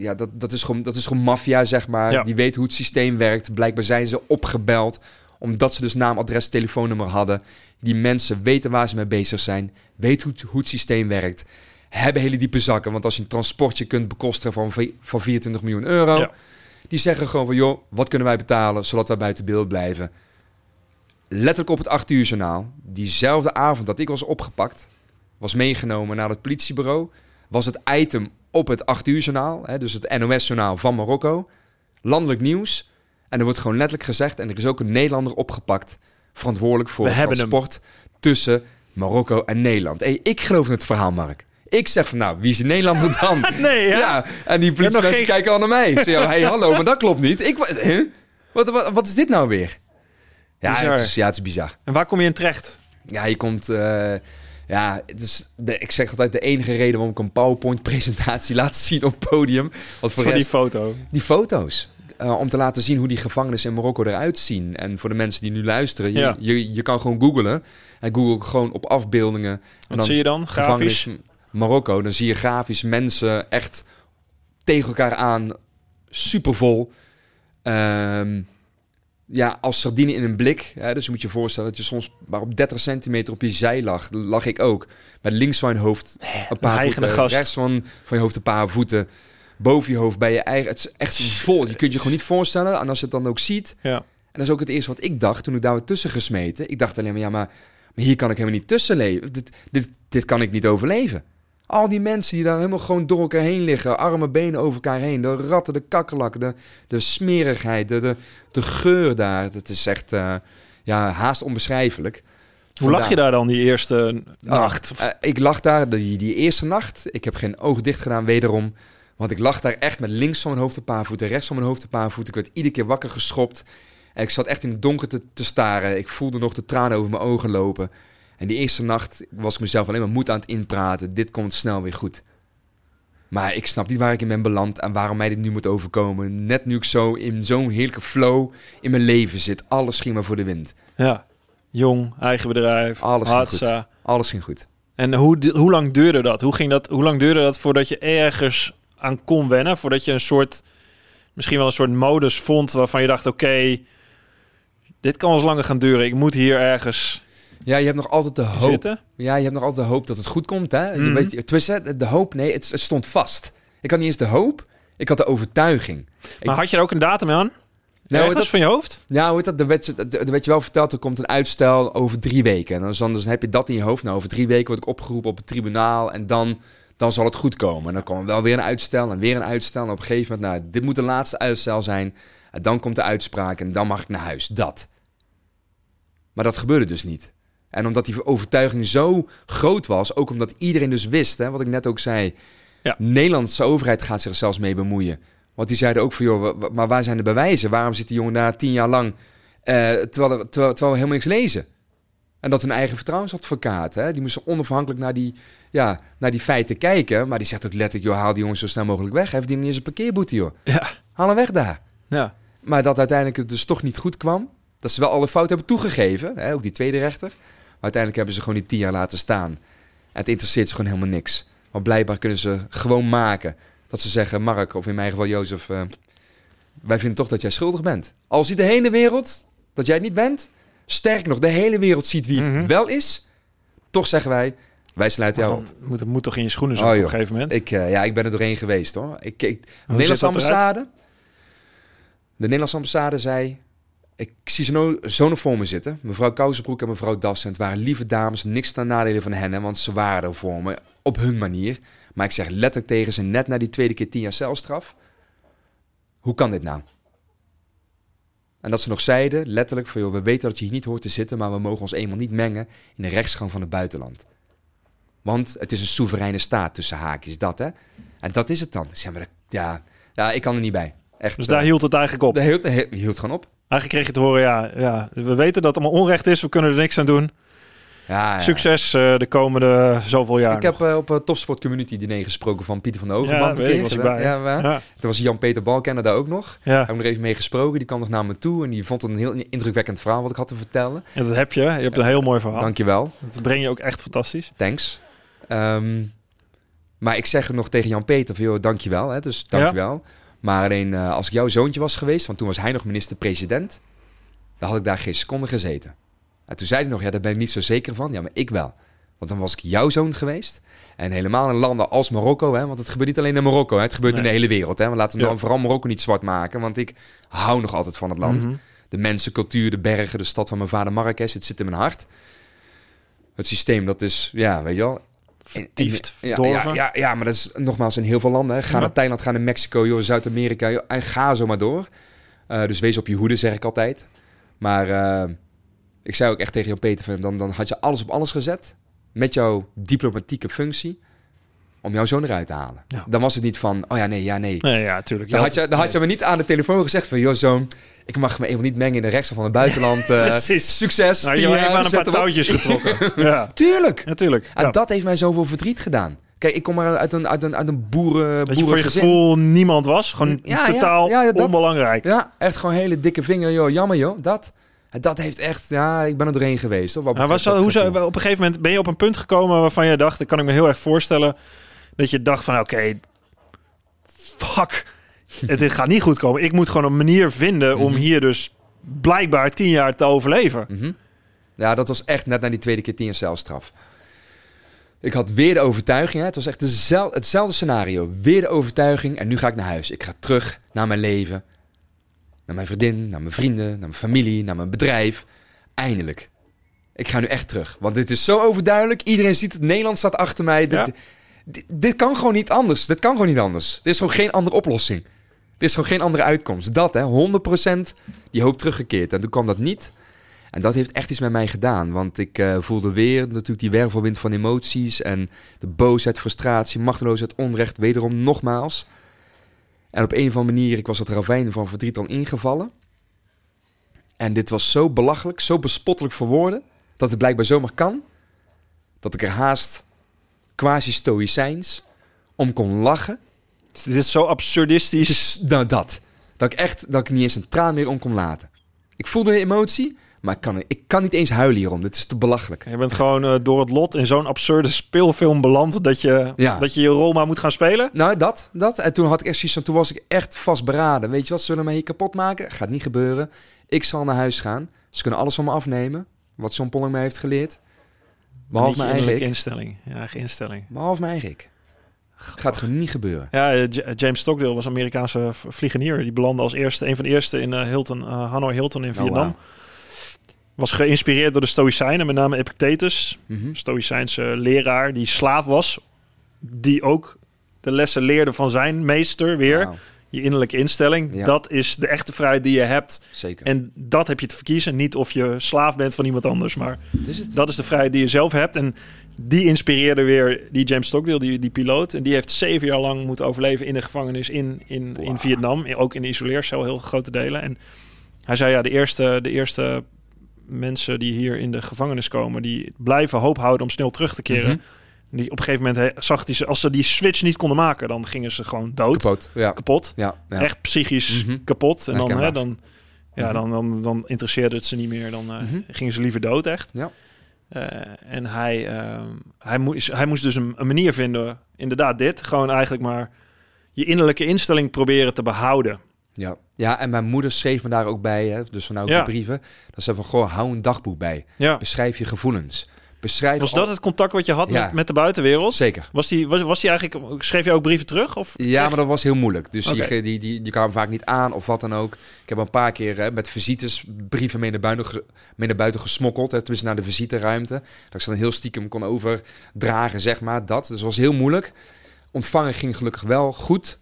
ja, dat, dat is gewoon, dat is gewoon maffia, zeg maar. Ja. Die weet hoe het systeem werkt. Blijkbaar zijn ze opgebeld, omdat ze dus naam, adres, telefoonnummer hadden. Die mensen weten waar ze mee bezig zijn, weten hoe, het- hoe het systeem werkt. Hebben hele diepe zakken, want als je een transportje kunt bekostigen van, van 24 miljoen euro... Ja. Die zeggen gewoon van, joh, wat kunnen wij betalen, zodat wij buiten beeld blijven? Letterlijk op het 8 uur journaal, diezelfde avond dat ik was opgepakt, was meegenomen naar het politiebureau, was het item op het 8 uur journaal, hè, dus het NOS-journaal van Marokko, landelijk nieuws. En er wordt gewoon letterlijk gezegd, en er is ook een Nederlander opgepakt, verantwoordelijk voor het hem. transport tussen Marokko en Nederland. Hey, ik geloof in het verhaal, Mark. Ik zeg van, nou, wie is de Nederlander dan? Nee, ja. Ja, en die politiemensen geen- kijken al naar mij. Ze zeggen, hey, hallo, maar dat klopt niet. Ik, huh? wat, wat, wat is dit nou weer? Ja, het is, ja, het is bizar. En waar kom je in terecht? Ja, je komt... eh, ja, het is de, ik zeg altijd de enige reden waarom ik een PowerPoint-presentatie laat zien op het podium. Want voor die foto. die foto's. Eh, om te laten zien hoe die gevangenissen in Marokko eruit zien. En voor de mensen die nu luisteren, je, Ja. je, je kan gewoon googlen. En google gewoon op afbeeldingen. En Wat dan zie je dan? Grafisch? Marokko. Dan zie je grafisch mensen echt tegen elkaar aan, supervol. Ehm ja, als sardine in een blik. Hè, dus je moet je voorstellen dat je soms maar op 30 centimeter op je zij lag. Lag ik ook. Met links van je hoofd een paar voeten. gast. Rechts van, van je hoofd een paar voeten. Boven je hoofd bij je eigen... Het is echt vol. Je kunt je gewoon niet voorstellen. En als je het dan ook ziet... Ja. En dat is ook het eerste wat ik dacht toen ik daar werd tussen gesmeten. Ik dacht alleen maar, ja, maar, maar hier kan ik helemaal niet tussen leven. Dit, dit, dit kan ik niet overleven. Al die mensen die daar helemaal gewoon door elkaar heen liggen. Armen, benen over elkaar heen. De ratten, de kakkerlakken, de, de smerigheid, de, de, de geur daar. Dat is echt eh, ja, haast onbeschrijfelijk. Hoe lag je daar dan die eerste nacht? Eh, ik lag daar die, die eerste nacht. Ik heb geen oog dicht gedaan, wederom. Want ik lag daar echt met links van mijn hoofd een paar voeten, rechts van mijn hoofd een paar voeten. Ik werd iedere keer wakker geschopt. En ik zat echt in het donker te, te staren. Ik voelde nog de tranen over mijn ogen lopen. En die eerste nacht was ik mezelf alleen maar moed aan het inpraten. Dit komt snel weer goed. Maar ik snap niet waar ik in ben beland en waarom mij dit nu moet overkomen. Net nu ik zo in zo'n heerlijke flow in mijn leven zit. Alles ging maar voor de wind. Ja. Jong, eigen bedrijf. Alles ging Hatsa. Alles ging goed. En hoe, hoe lang duurde dat? Hoe, ging dat? hoe lang duurde dat voordat je ergens aan kon wennen? Voordat je een soort, misschien wel een soort modus vond waarvan je dacht, oké, dit kan wel eens langer gaan duren. Ik moet hier ergens Ja, je hebt nog altijd de hoop. zitten. Ja, je hebt nog altijd de hoop dat het goed komt, hè? Je Mhm. weet, de- hoop, nee, het, het stond vast. Ik had niet eens de hoop, ik had de overtuiging. Ik- Maar had je er ook een datum aan? Nou, heet van je hoofd? nou, hoe dat, er werd, er er werd je wel verteld, er komt een uitstel over drie weken. En dan, dan, dan heb je dat in je hoofd. Nou, over drie weken word ik opgeroepen op het tribunaal en dan, dan zal het goed komen. En dan komt wel weer een uitstel en weer een uitstel. En op een gegeven moment, nou, dit moet de laatste uitstel zijn. En dan komt de uitspraak en dan mag ik naar huis. Dat. Maar dat gebeurde dus niet. En omdat die overtuiging zo groot was, ook omdat iedereen dus wist, hè, wat ik net ook zei, Ja. de Nederlandse overheid gaat zich zelfs mee bemoeien. Want die zeiden ook van, joh, maar waar zijn de bewijzen? Waarom zit die jongen daar tien jaar lang, eh, terwijl, er, terwijl, terwijl we helemaal niks lezen? En dat hun eigen vertrouwensadvocaat, hè, die moest onafhankelijk naar die, ja, naar die feiten kijken. Maar die zegt ook letterlijk, joh, haal die jongens zo snel mogelijk weg. Hij verdient niet eens een parkeerboete, joh. Ja. Haal hem weg daar. Ja. Maar dat uiteindelijk het dus toch niet goed kwam. Dat ze wel alle fouten hebben toegegeven. Hè, ook die tweede rechter. Maar uiteindelijk hebben ze gewoon die tien jaar laten staan. Het interesseert ze gewoon helemaal niks. Want blijkbaar kunnen ze gewoon maken. Dat ze zeggen, Mark, of in mijn geval Jozef... eh, wij vinden toch dat jij schuldig bent. Al ziet de hele wereld dat jij het niet bent. Sterk nog, de hele wereld ziet wie het Mhm. wel is. Toch zeggen wij, wij sluiten jou op. Moet, het moet toch in je schoenen Oh, zijn op een gegeven moment? Ik, eh, ja, ik ben er doorheen geweest hoor. Ik, Nederlandse ambassade. De Nederlandse ambassade zei. Ik zie ze zo nog voor me zitten. Mevrouw Kousenbroek en mevrouw Dassen. Het waren lieve dames, niks ten nadele van hen, want ze waren er voor me op hun manier. Maar ik zeg letterlijk tegen ze, net na die tweede keer tien jaar celstraf. Hoe kan dit nou? En dat ze nog zeiden, letterlijk van, joh, we weten dat je hier niet hoort te zitten, maar we mogen ons eenmaal niet mengen in de rechtsgang van het buitenland. Want het is een soevereine staat tussen haakjes, dat hè. En dat is het dan. Ik zeg maar, ja, ja, ik kan er niet bij. Echt. Dus daar eh, hield het eigenlijk op. daar hield, hield gewoon op. Eigenlijk kreeg je te horen, ja, ja, we weten dat het allemaal onrecht is. We kunnen er niks aan doen. Ja, ja. Succes eh, de komende zoveel jaar. Ik heb eh, op een Topsport Community diner gesproken van Pieter van de. Hogeband ja, was ik bij. Ja, Toen was Jan-Peter Balkenner daar ook nog. Daar ja. heb ik nog even mee gesproken. Die kwam nog naar me toe en die vond het een heel indrukwekkend verhaal wat ik had te vertellen. Ja, dat heb je. Je hebt een heel mooi verhaal. Dankjewel. Dat breng je ook echt fantastisch. Thanks. Ehm, Maar ik zeg het nog tegen Jan-Peter van, joh, dankjewel. Hè, dus dankjewel. Maar alleen eh, als ik jouw zoontje was geweest, want toen was hij nog minister-president, dan had ik daar geen seconde gezeten. En toen zei hij nog, ja, daar ben ik niet zo zeker van. Ja, maar ik wel. Want dan was ik jouw zoon geweest. En helemaal in landen als Marokko, hè, want het gebeurt niet alleen in Marokko, hè, het gebeurt in de hele wereld. Hè. Laten we Ja. dan vooral Marokko niet zwart maken, want ik hou nog altijd van het land. Mhm. De mensen, cultuur, de bergen, de stad van mijn vader Marrakesh, het zit in mijn hart. Het systeem, dat is, ja, weet je wel... Vertiefd, ja, ja, ja, ja, maar dat is nogmaals in heel veel landen. Hè. Ga Ja. naar Thailand, ga naar Mexico, joh, Zuid-Amerika, joh, en ga zo maar door. Eh, dus wees op je hoede, zeg ik altijd. Maar eh, ik zei ook echt tegen Jan-Peter, van, dan, dan had je alles op alles gezet... met jouw diplomatieke functie... om jouw zoon eruit te halen. Ja. Dan was het niet van, oh ja, nee, ja, nee. Nee, ja, tuurlijk. Dan had, je, dan had je me niet aan de telefoon gezegd van... joh, zoon, ik mag me even niet mengen in de rechtszaak van het buitenland. eh. Succes. nou, je hebt even aan een paar touwtjes getrokken. ja, Tuurlijk. natuurlijk. En Ja. dat heeft mij zoveel verdriet gedaan. Kijk, ik kom maar uit een, uit een, uit een boeren, Dat je voor je gevoel niemand was. Gewoon Ja, totaal ja, ja, dat- onbelangrijk. Ja, echt gewoon hele dikke vinger, joh. Jammer, joh. Dat. Dat heeft echt... Ja, ik ben er doorheen geweest, hoor. was dat, hoe zou, op een gegeven moment ben je op een punt gekomen waarvan je dacht, dat kan ik me heel erg voorstellen, dat je dacht van oké, fuck, het, dit gaat niet goed komen. Ik moet gewoon een manier vinden om Mhm. hier dus blijkbaar tien jaar te overleven. Mhm. Ja, dat was echt net na die tweede keer tien jaar celstraf. Ik had weer de overtuiging, hè. het was echt dezel- hetzelfde scenario. Weer de overtuiging en nu ga ik naar huis. Ik ga terug naar mijn leven. Naar mijn vriendin, naar mijn vrienden, naar mijn familie, naar mijn bedrijf. Eindelijk. Ik ga nu echt terug. Want dit is zo overduidelijk. Iedereen ziet het. Nederland staat achter mij. Dit, Ja. dit, dit kan gewoon niet anders. Dit kan gewoon niet anders. Er is gewoon geen andere oplossing. Is gewoon geen andere uitkomst. Dat, hè. 100% die hoop teruggekeerd. En toen kwam dat niet. En dat heeft echt iets met mij gedaan. Want ik eh, voelde weer natuurlijk die wervelwind van emoties. En de boosheid, frustratie, machteloosheid, onrecht. Wederom nogmaals. En op een of andere manier, ik was het ravijn van verdriet al ingevallen. En dit was zo belachelijk, zo bespottelijk voor woorden. Dat het blijkbaar zomaar kan. Dat ik er haast quasi-stoïcijns om kon lachen. Dit is zo absurdistisch. Dus, nou dat. Dat ik echt, dat ik niet eens een traan meer om kon laten. Ik voelde de emotie, maar ik kan, ik kan niet eens huilen hierom. Dit is te belachelijk. Je bent gewoon eh, door het lot in zo'n absurde speelfilm beland dat je, Ja. dat je je rol maar moet gaan spelen. Nou, dat, dat. En toen had ik echt zoiets van, toen was ik echt vastberaden. Weet je wat, zullen mij hier kapot maken? Gaat niet gebeuren. Ik zal naar huis gaan. Ze kunnen alles van me afnemen. Wat John Polling mij heeft geleerd. Behalve mijn eigen ik. instelling. Ja, eigen instelling. Behalve mijn eigen ik. Gaat gewoon niet gebeuren. Ja, eh, James Stockdale was Amerikaanse vliegenier. Die belandde als eerste, een van de eerste in eh, Hilton, eh, Hanoi Hilton in Oh, Vietnam. Was geïnspireerd door de Stoïcijnen, met name Epictetus, Mhm. Stoïcijnse leraar die slaaf was, die ook de lessen leerde van zijn meester weer. Je innerlijke instelling, Ja. dat is de echte vrijheid die je hebt. zeker. En dat heb je te verkiezen. Niet of je slaaf bent van iemand anders, maar Dat is het. dat is de vrijheid die je zelf hebt. En die inspireerde weer die James Stockdale, die, die piloot. En die heeft zeven jaar lang moeten overleven in de gevangenis in, in, in. Vietnam. Ook in de isoleercel, heel grote delen. En hij zei ja, de eerste, de eerste mensen die hier in de gevangenis komen... die blijven hoop houden om snel terug te keren. Mhm. Die op een gegeven moment he- zag hij ze... als ze die switch niet konden maken, dan gingen ze gewoon dood. Kapot. Ja. Kapot. Ja. ja. Echt psychisch Mhm. kapot. En dan, hè, dan, ja, Mhm. dan, dan, dan interesseerde het ze niet meer. Dan eh, gingen ze liever dood, echt. Ja. Eh, en hij, ehm, hij, moest, hij moest dus een, een manier vinden, inderdaad dit. Gewoon eigenlijk maar je innerlijke instelling proberen te behouden. Ja. ja, en mijn moeder schreef me daar ook bij, hè, dus vanuit Ja. de brieven. Dat ze van, goh, hou een dagboek bij. Ja. Beschrijf je gevoelens. Beschrijf Was dat het contact wat je had Ja. met, met de buitenwereld? Zeker. Was die, was, was die eigenlijk, schreef je ook brieven terug? Of Ja, maar dat was heel moeilijk. Dus die, die, die, die kwamen vaak niet aan of wat dan ook. Ik heb een paar keer hè, met visites brieven mee naar buiten, ge- mee naar buiten gesmokkeld. Hè, tenminste naar de visiteruimte. Dat ik ze dan heel stiekem kon overdragen, zeg maar. Dat. Dus was heel moeilijk. Ontvangen ging gelukkig wel goed.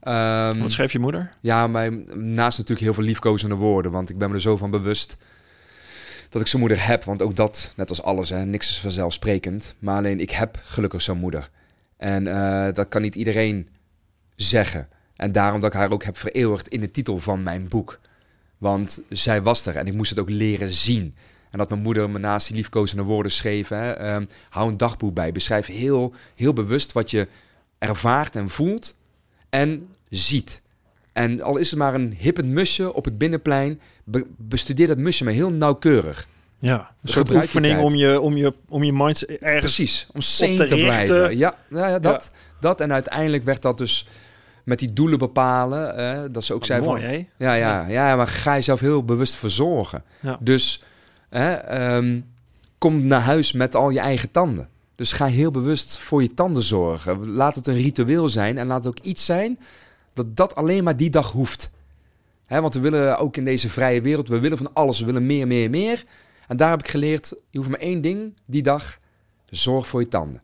Ehm, Wat schreef je moeder? ja, maar naast natuurlijk heel veel liefkozende woorden. Want ik ben me er zo van bewust dat ik zo'n moeder heb. Want ook dat, net als alles, hè, niks is vanzelfsprekend. Maar alleen ik heb gelukkig zo'n moeder. En eh, dat kan niet iedereen zeggen. En daarom dat ik haar ook heb vereeuwigd in de titel van mijn boek. Want zij was er en ik moest het ook leren zien. En dat mijn moeder me naast die liefkozende woorden schreef. Hè, ehm, hou een dagboek bij. Beschrijf heel, heel bewust wat je ervaart en voelt en ziet. En al is het maar een hippend musje op het binnenplein, be- bestudeer dat musje maar heel nauwkeurig. Ja, een soort gebruik je oefening om je, om je, om je mind ergens... Precies, om sane te blijven. Ja, nou ja, dat, dat. En uiteindelijk werd dat dus met die doelen bepalen. eh, dat ze ook zei Mooi, van... hè? Ja, ja, ja, maar ga jezelf heel bewust verzorgen. Ja. Dus ehm, kom naar huis met al je eigen tanden. Dus ga heel bewust voor je tanden zorgen. Laat het een ritueel zijn en laat het ook iets zijn dat dat alleen maar die dag hoeft. Want we willen ook in deze vrije wereld, we willen van alles, we willen meer, meer, meer. En daar heb ik geleerd, je hoeft maar één ding die dag, zorg voor je tanden.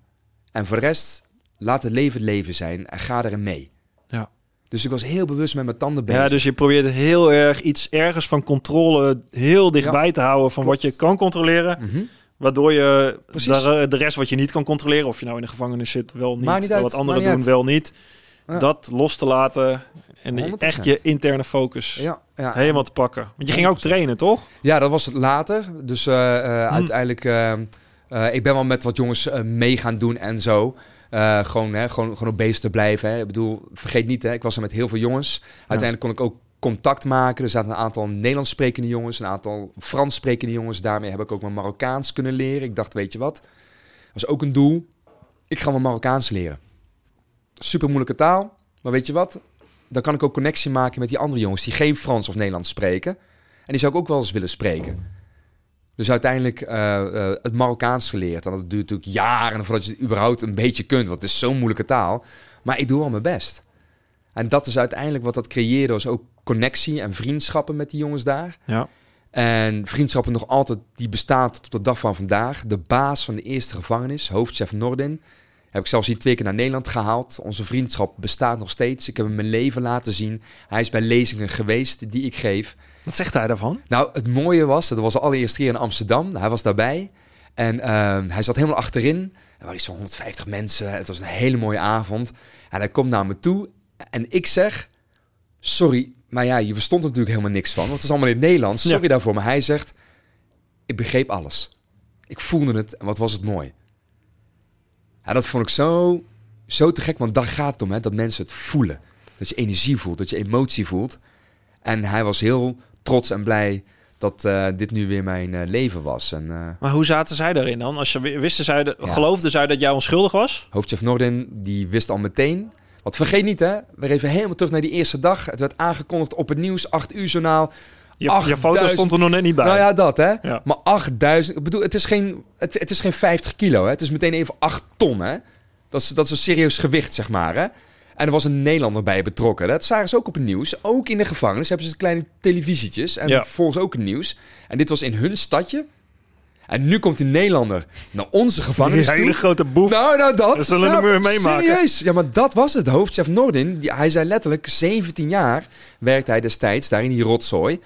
En voor de rest, laat het leven het leven zijn en ga erin mee. Ja. Dus ik was heel bewust met mijn tanden bezig. Ja, dus je probeert heel erg iets ergens van controle heel dichtbij te houden van wat je kan controleren. Mhm. Waardoor je de, de rest wat je niet kan controleren, of je nou in de gevangenis zit, wel niet, Maakt niet uit, wat anderen doen, wel niet. Ja. Dat los te laten en 100%. echt je interne focus Ja, ja. helemaal te pakken. Want je ging ook trainen, toch? Ja, dat was het later. Dus eh, eh, Hm. uiteindelijk, eh, ik ben wel met wat jongens mee gaan doen en zo. Gewoon, hè, gewoon, gewoon op bezig te blijven. Hè. Ik bedoel, vergeet niet, hè, ik was er met heel veel jongens. Uiteindelijk kon ik ook contact maken. Er zaten een aantal Nederlands sprekende jongens, een aantal Frans sprekende jongens. Daarmee heb ik ook mijn Marokkaans kunnen leren. Ik dacht, weet je wat, dat was ook een doel. Ik ga mijn Marokkaans leren. Super moeilijke taal, maar weet je wat? Dan kan ik ook connectie maken met die andere jongens die geen Frans of Nederlands spreken. En die zou ik ook wel eens willen spreken. Dus uiteindelijk eh, eh, het Marokkaans geleerd. En dat duurt natuurlijk jaren voordat je het überhaupt een beetje kunt. Want het is zo'n moeilijke taal. Maar ik doe wel mijn best. En dat is uiteindelijk wat dat creëerde. Was ook connectie en vriendschappen met die jongens daar. Ja. En vriendschappen nog altijd, die bestaan tot op de dag van vandaag. De baas van de eerste gevangenis, hoofdchef Nordin, heb ik zelfs hier twee keer naar Nederland gehaald. Onze vriendschap bestaat nog steeds. Ik heb hem mijn leven laten zien. Hij is bij lezingen geweest die ik geef. Wat zegt hij daarvan? Nou, het mooie was, dat was de allereerste keer in Amsterdam. Hij was daarbij. En ehm, hij zat helemaal achterin. Er waren van 150 mensen. Het was een hele mooie avond. En hij komt naar me toe. En ik zeg, sorry, maar ja, je verstond er natuurlijk helemaal niks van. Want het is allemaal in het Nederlands. Sorry Ja. daarvoor. Maar hij zegt, ik begreep alles. Ik voelde het en wat was het mooi. Ja, dat vond ik zo, zo te gek. Want daar gaat het om, hè, dat mensen het voelen. Dat je energie voelt, dat je emotie voelt. En hij was heel trots en blij dat eh, dit nu weer mijn eh, leven was. En eh, Maar hoe zaten zij daarin dan? Als je wisten zij, de, Ja. geloofden zij dat jij onschuldig was? hoofdchef Nordin, die wist al meteen. Want vergeet niet, hè, we even helemaal terug naar die eerste dag. Het werd aangekondigd op het nieuws, 8 uur journaal. Je, je 8000 foto stond er nog net niet bij. Nou ja, dat hè. Ja. Maar 8000, ik bedoel, het is geen, het, het is geen 50 kilo, hè. Het is meteen even 8 ton, hè. Dat is, dat is een serieus gewicht, zeg maar, hè. En er was een Nederlander bij betrokken. Dat zagen ze ook op het nieuws. Ook in de gevangenis hebben ze kleine televisietjes. En Ja. volgens ook het nieuws. En dit was in hun stadje. En nu komt die Nederlander naar onze Die gevangenis hele toe. grote boef. Nou, nou dat. Dat zullen we nou, meemaken. Serieus. Ja, maar dat was het. Hoofdchef Nordin, die, hij zei letterlijk, 17 jaar werkte hij destijds daar in die rotzooi.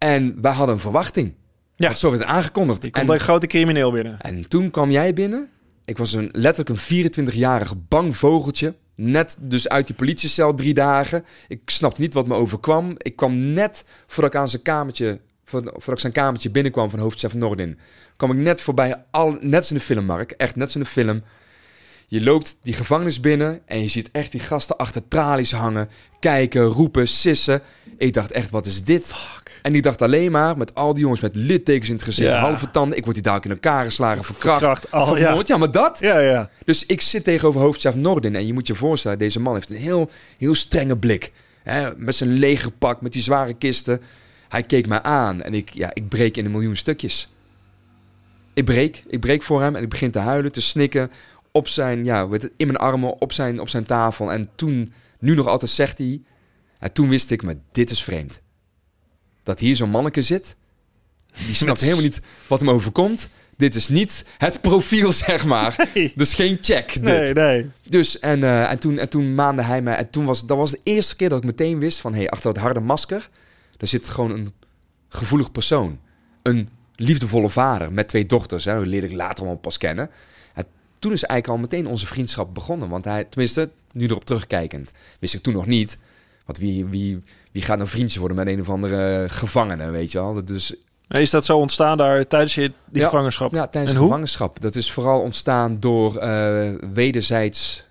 En wij hadden een verwachting. Ja. Want zo werd aangekondigd. Die komt en, een grote crimineel binnen. en toen kwam jij binnen. Ik was een, letterlijk een 24-jarig bang vogeltje. Net dus uit die politiecel drie dagen. Ik snapte niet wat me overkwam. Ik kwam net voordat ik aan zijn kamertje, voordat ik zijn kamertje binnenkwam van hoofdchef Nordin. kwam ik net voorbij, al, net in de film, Mark. Echt net in de film. Je loopt die gevangenis binnen en je ziet echt die gasten achter tralies hangen. Kijken, roepen, sissen. Ik dacht echt, wat is dit? En ik dacht alleen maar, met al die jongens met littekens in het gezicht, Ja. halve tanden. Ik word die daar in elkaar geslagen, verkracht, Verkracht, al, ja. vermoord. Ja, maar dat. Ja, ja. Dus ik zit tegenover hoofdchef Nordin en je moet je voorstellen, deze man heeft een heel, heel strenge blik. Hè, met zijn legerpak, met die zware kisten. Hij keek mij aan en ik, ja, ik breek in een miljoen stukjes. Ik breek, ik breek voor hem en ik begin te huilen, te snikken op zijn, ja, in mijn armen, op zijn, op zijn tafel. En toen, nu nog altijd zegt hij, en toen wist ik, maar dit is vreemd. Dat hier zo'n manneke zit, die snapt helemaal niet wat hem overkomt. Dit is niet het profiel, zeg maar. Nee. Dus geen check. Dit. Nee, nee. Dus en, eh, en, toen, en toen maande hij mij. En toen was dat was de eerste keer dat ik meteen wist van hé, hey, achter dat harde masker, daar zit gewoon een gevoelig persoon. Een liefdevolle vader met twee dochters. Hè, dat leerde ik later allemaal pas kennen. En toen is eigenlijk al meteen onze vriendschap begonnen. Want hij, tenminste, nu erop terugkijkend, wist ik toen nog niet. Want wie, wie, wie gaat nou vriendjes worden met een of andere gevangene, weet je wel? Dus Is dat zo ontstaan daar tijdens je die Ja. gevangenschap? Ja, tijdens En de gevangenschap. Dat is vooral ontstaan door eh, wederzijds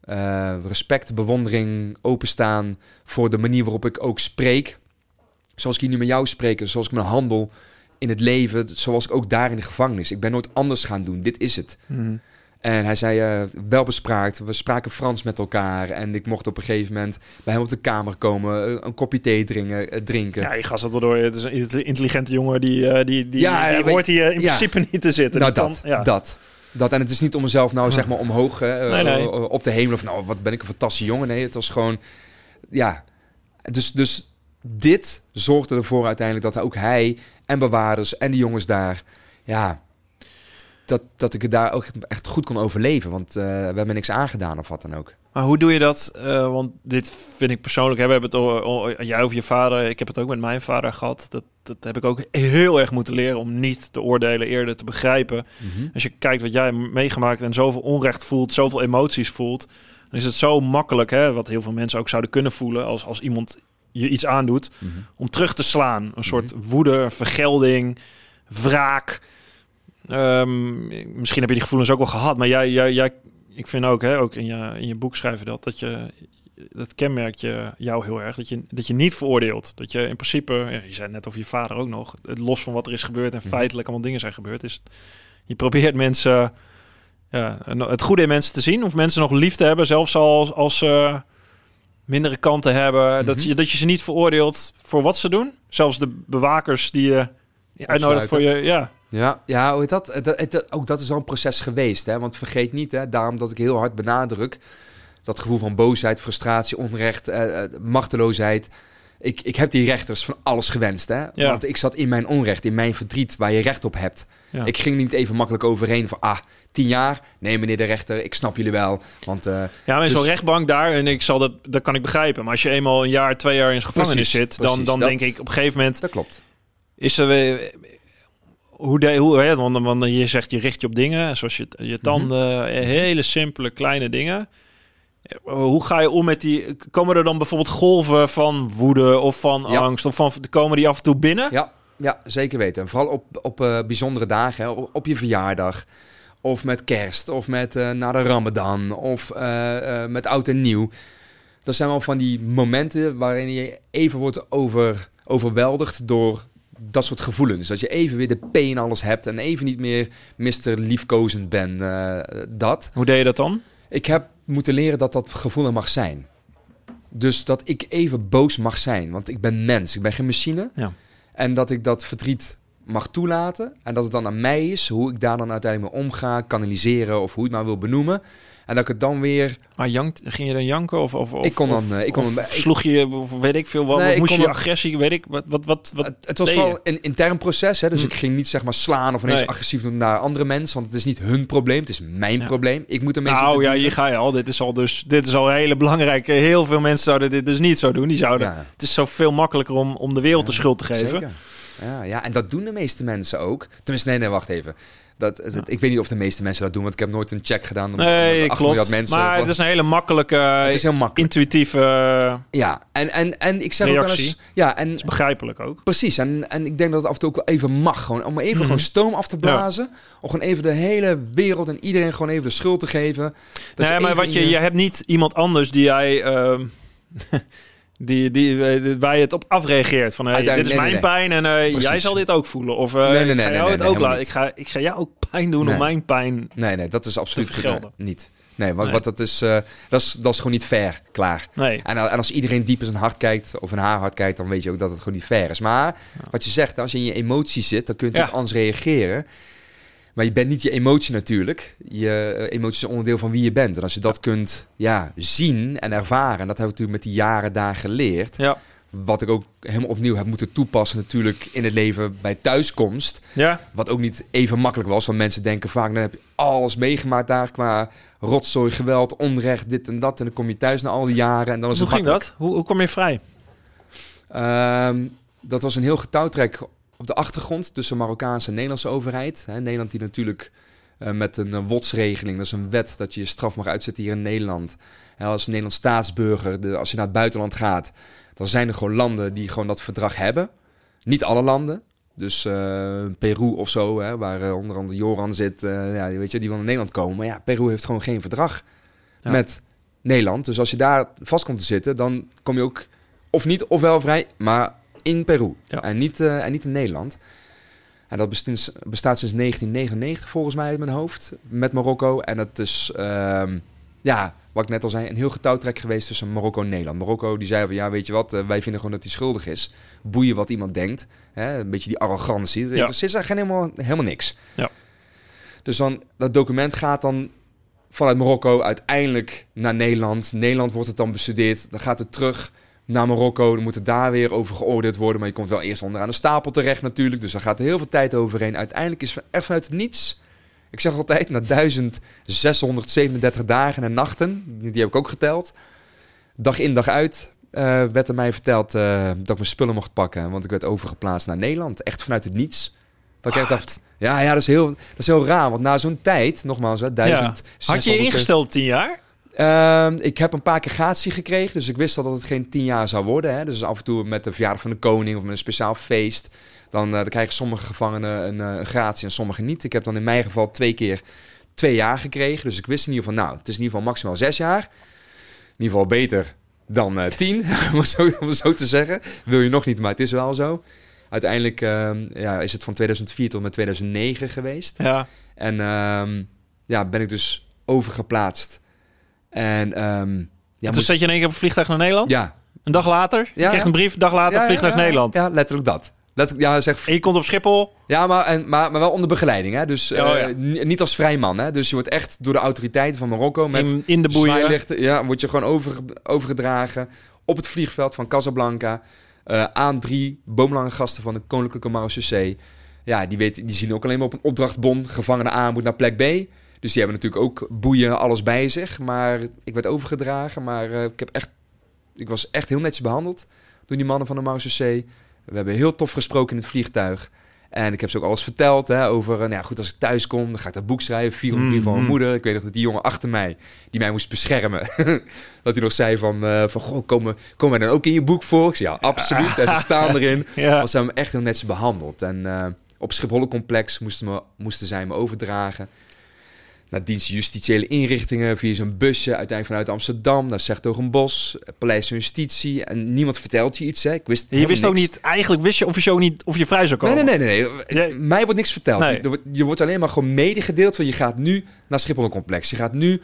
eh, respect, bewondering, openstaan voor de manier waarop ik ook spreek. Zoals ik hier nu met jou spreek, zoals ik mijn handel. in het leven zoals ik ook daar in de gevangenis. Ik ben nooit anders gaan doen. Dit is het. Mhm. En hij zei, eh, wel bespraakt. We spraken Frans met elkaar. En ik mocht op een gegeven moment bij hem op de kamer komen. eh, Een kopje thee drinken. eh, drinken. Ja, je gast dat wel door. Het is een intelligente jongen die, die, die, Ja, die hoort hier in ja. principe niet te zitten. nou, kan- dat, ja. dat. Dat. En het is niet om mezelf nou zeg maar omhoog Nee, nee. op de hemel. Of nou, wat ben ik een fantastische jongen. Nee, het was gewoon... Ja. Dus, dus dit zorgde ervoor uiteindelijk dat ook hij en bewaarders en die jongens daar... Ja, dat, dat ik het daar ook echt goed kon overleven. Want eh, we hebben niks aangedaan of wat dan ook. Maar hoe doe je dat? Eh, want dit vind ik persoonlijk. Hè, we hebben het al- jij over je vader. Ik heb het ook met mijn vader gehad. Dat, dat heb ik ook heel erg moeten leren om niet te oordelen, eerder te begrijpen. Als je kijkt wat jij meegemaakt en zoveel onrecht voelt, zoveel emoties voelt, dan is het zo makkelijk, hè, wat heel veel mensen ook zouden kunnen voelen als, als iemand je iets aandoet, om terug te slaan. Een soort woede, vergelding, wraak. Ehm, misschien heb je die gevoelens ook wel gehad, maar jij, jij, jij ik vind ook, hè, ook in je, in je boek schrijven dat, dat je dat kenmerkt je jou heel erg. Dat je, dat je niet veroordeelt. Dat je in principe, ja, je zei net over je vader ook nog, het los van wat er is gebeurd en Mhm. feitelijk allemaal dingen zijn gebeurd, is je probeert mensen, ja, het goede in mensen te zien of mensen nog lief te hebben, zelfs als, als ze mindere kanten hebben. dat, Mhm. je, dat je ze niet veroordeelt voor wat ze doen. Zelfs de bewakers die je uitnodigt voor je, ja. Ja, ja hoe heet dat? Dat, het- ook dat is al een proces geweest. Hè? Want vergeet niet, hè, daarom dat ik heel hard benadruk... dat gevoel van boosheid, frustratie, onrecht, eh, eh, machteloosheid... Ik, ik heb die rechters van alles gewenst. Hè? Ja. Want ik zat in mijn onrecht, in mijn verdriet... waar je recht op hebt. Ja. Ik ging niet even makkelijk overheen van... ah, tien jaar? Nee, meneer de rechter, ik snap jullie wel. Want eh, Ja, maar in zo'n Dus- rechtbank daar, en ik zal dat, dat kan ik begrijpen. Maar als je eenmaal een jaar, twee jaar in zijn gevangenis Precies, zit, dan, precies, dan dat- denk ik op een gegeven moment dat klopt. is er weer. Hoe, de, hoe hè, want, want je zegt je richt je op dingen, zoals je, je tanden, eh, hele simpele kleine dingen. Eh, Hoe ga je om met die? Komen er dan bijvoorbeeld golven van woede of van Ja. angst of van komen die af en toe binnen? Ja, ja, zeker weten. En vooral op, op eh, bijzondere dagen, hè, op, op je verjaardag. Of met kerst, of met eh na de ramadan, of met oud en nieuw. Dat zijn wel van die momenten waarin je even wordt over, overweldigd door dat soort gevoelens. Dat je even weer de P in alles hebt en even niet meer Mr. Liefkozend bent. eh, dat. Hoe deed je dat dan? Ik heb moeten leren dat dat gevoel er mag zijn. Dus dat ik even boos mag zijn. Want ik ben mens, ik ben geen machine. Ja. En dat ik dat verdriet mag toelaten. En dat het dan aan mij is hoe ik daar dan uiteindelijk mee omga, kanaliseren of hoe je het maar wil benoemen. En dat ik het dan weer. Maar jankt, ging je dan janken of, of, of Ik kon dan, eh, ik kon dan- ik- sloeg je of weet ik veel wat? Nee, ik moest je kon je dan- agressie, weet ik wat wat wat, wat het, het was wel je? een intern proces. Hè? Dus Hm. ik ging niet zeg maar slaan of ineens Nee. agressief doen naar andere mensen. Want het is niet hun probleem, het is mijn Ja. probleem. Ik moet ermee Nou zitten ja, hier ga je al. Dit is al dus dit is al hele belangrijke. Heel veel mensen zouden dit dus niet zo doen. Die zouden. Ja. Het is zoveel makkelijker om, om de wereld de schuld te geven. Zeker. Ja, ja, en dat doen de meeste mensen ook. Tenminste, nee, nee, wacht even. Dat, dat- Ik weet niet of de meeste mensen dat doen, want ik heb nooit een check gedaan. om- Nee, om 8 miljard klopt. mensen. maar het is een hele makkelijke, het is heel makkelijk. intuïtieve, Ja, en, en, en ik zeg ook wel Reactie. eens... Ja, en begrijpelijk ook. precies. En, en ik denk dat het af en toe ook wel even mag. Gewoon, om even Mhm. gewoon stoom af te blazen. Om gewoon even de hele wereld en iedereen gewoon even de schuld te geven. Dat nee, maar wat je, je hebt niet iemand anders die jij. ehm, Die, die, eh, waar je het op afreageert. Van, hey, dit is mijn nee, pijn en eh, jij zal dit ook voelen. Of eh, Nee, ik ga jou het ook laten. Ik ga, ik ga jou ook pijn doen om mijn pijn. Nee, nee, dat is absoluut nee, niet. Nee, want. Wat dat, is, eh, dat is, dat is gewoon niet fair. Klaar. En, en als iedereen diep in zijn hart kijkt, of in haar hart kijkt, dan weet je ook dat het gewoon niet fair is. Maar wat je zegt, als je in je emotie zit, dan kun je Ja. anders reageren. Maar je bent niet je emotie natuurlijk. Je eh, emotie is een onderdeel van wie je bent. En als je dat kunt ja, zien en ervaren, en dat heb ik natuurlijk met die jaren daar geleerd. Ja. Wat ik ook helemaal opnieuw heb moeten toepassen natuurlijk in het leven bij thuiskomst. Ja. Wat ook niet even makkelijk was. Want mensen denken vaak, dan heb je alles meegemaakt daar qua rotzooi, geweld, onrecht, dit en dat. En dan kom je thuis na al die jaren en dan is Hoe het ging makkelijk. dat? Hoe, hoe kom je vrij? Ehm, dat was een heel getouwtrek op de achtergrond tussen Marokkaanse en Nederlandse overheid. Hè, Nederland die natuurlijk eh, met een uh, WOTS-regeling, dat is een wet dat je je straf mag uitzetten hier in Nederland. Hè, als Nederlands staatsburger, de, als je naar het buitenland gaat, dan zijn er gewoon landen die gewoon dat verdrag hebben. Niet alle landen. Dus eh, Peru of zo, hè, waar eh, onder andere Joran zit, eh, ja, weet je, die wil naar Nederland komen. Maar ja, Peru heeft gewoon geen verdrag Ja. met Nederland. Dus als je daar vast komt te zitten, dan kom je ook of niet of wel vrij, maar in Peru Ja. en, niet, eh, en niet in Nederland. En dat bestaat, bestaat sinds 1999 volgens mij in mijn hoofd met Marokko. En dat is, ehm, ja, wat ik net al zei, een heel getouwtrek geweest tussen Marokko en Nederland. Marokko die zei van, ja, weet je wat, eh, wij vinden gewoon dat hij schuldig is. Boeien wat iemand denkt. Hè? Een beetje die arrogantie. Ja. Er is eigenlijk helemaal, helemaal niks. Ja. Dus dan, dat document gaat dan vanuit Marokko uiteindelijk naar Nederland. Nederland wordt het dan bestudeerd. Dan gaat het terug naar Marokko. Dan moet het daar weer over geoordeeld worden. Maar je komt wel eerst onderaan de stapel terecht natuurlijk. Dus daar gaat er heel veel tijd overheen. Uiteindelijk is echt vanuit het niets... Ik zeg altijd, na 1637 dagen en nachten, die heb ik ook geteld, dag in dag uit, eh, werd er mij verteld eh, dat ik mijn spullen mocht pakken. Want ik werd overgeplaatst naar Nederland. Echt vanuit het niets. Dat ik echt dacht, ja, ja dat, is heel, dat is heel raar. Want na zo'n tijd, nogmaals, hè, Ja. 1000, Had je je ingesteld op tien jaar? Ehm, ik heb een paar keer gratie gekregen, dus ik wist al dat het geen tien jaar zou worden. Hè. Dus af en toe met de verjaardag van de koning of met een speciaal feest, dan, eh, dan krijgen sommige gevangenen een, eh, een gratie en sommige niet. Ik heb dan in mijn geval twee keer twee jaar gekregen. Dus ik wist in ieder geval, nou, het is in ieder geval maximaal zes jaar. In ieder geval beter dan eh, tien, om het zo, om het zo te zeggen. Wil je nog niet, maar het is wel zo. Uiteindelijk ehm, ja, is het van 2004 tot met 2009 geweest. Ja. En ehm, ja, ben ik dus overgeplaatst. En ehm, ja, Toen moest- zat je in één keer op een vliegtuig naar Nederland? ja, Een dag later? Je Ja, kreeg ja. een brief, een dag later ja, vliegtuig ja, Nederland. Ja, letterlijk dat. Letterlijk, ja, zeg, En je komt op Schiphol? ja maar, en, maar, maar wel onder begeleiding. Hè? Dus Oh, eh, ja. niet als vrijman. Hè? Dus je wordt echt door de autoriteiten van Marokko met in, in de boeien? Ja, word je gewoon over, overgedragen op het vliegveld van Casablanca... eh, aan drie boomlange gasten van de Koninklijke Marechaussee. Ja, die, weten, die zien ook alleen maar op een opdrachtbon... gevangene A moet naar plek B... Dus die hebben natuurlijk ook boeien, alles bij zich. Maar ik werd overgedragen. Maar eh, ik, heb echt, ik was echt heel netjes behandeld door die mannen van de Marechaussee. We hebben heel tof gesproken in het vliegtuig. En ik heb ze ook alles verteld hè, over... eh, nou ja, goed, als ik thuis kom, dan ga ik dat boek schrijven. Vier brief van mijn Mhm. moeder. Ik weet nog dat die jongen achter mij, die mij moest beschermen... dat hij nog zei van... eh, van goh, komen, komen wij dan ook in je boek voor? Ik zei, ja, absoluut. En ze staan erin. Ja. Want ze hebben me echt heel netjes behandeld. En eh, op Schiphollencomplex moesten, me, moesten zij me overdragen. Naar dienst justitiële inrichtingen via zo'n busje. Uiteindelijk vanuit Amsterdam naar Sertogenbos, Paleis van Justitie. En niemand vertelt je iets. Hè. Ik wist Je wist ook niks. niet, eigenlijk wist je officieel niet of je vrij zou komen. nee, nee. nee, nee. Mij wordt niks verteld. Nee. Je, wordt- je wordt alleen maar gewoon medegedeeld van je gaat nu naar Schiphollencomplex. Je gaat nu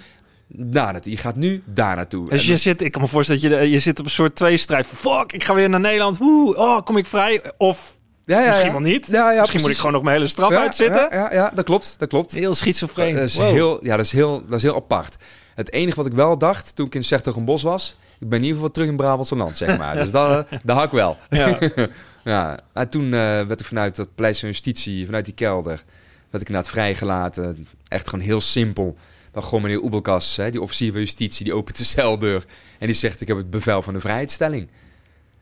daar naartoe. Je gaat nu daar naartoe. Dus je zit, ik kan me voorstellen dat je, je zit op een soort tweestrijd. Fuck, ik ga weer naar Nederland. Woe, oh, kom ik vrij? Of ja, ja, misschien ja. wel niet. Ja, ja, misschien moet ik gewoon nog mijn hele straf Ja, uitzitten. Ja, ja, ja, dat klopt. Dat klopt. Heel schizofreen. Dat is, Wow. heel, ja, dat, is heel, dat is heel apart. Het enige wat ik wel dacht toen ik in Zertogenbos was... ik ben in ieder geval terug in Brabantse land, zeg maar. dus dat, eh, dat had ik wel. Ja. ja, en toen eh, werd ik vanuit dat Paleis van Justitie, vanuit die kelder... werd ik inderdaad vrijgelaten. Echt gewoon heel simpel. Dan gewoon meneer Oebelkas, hè, die officier van Justitie... die opent de celdeur en die zegt... ik heb het bevel van de vrijheidstelling.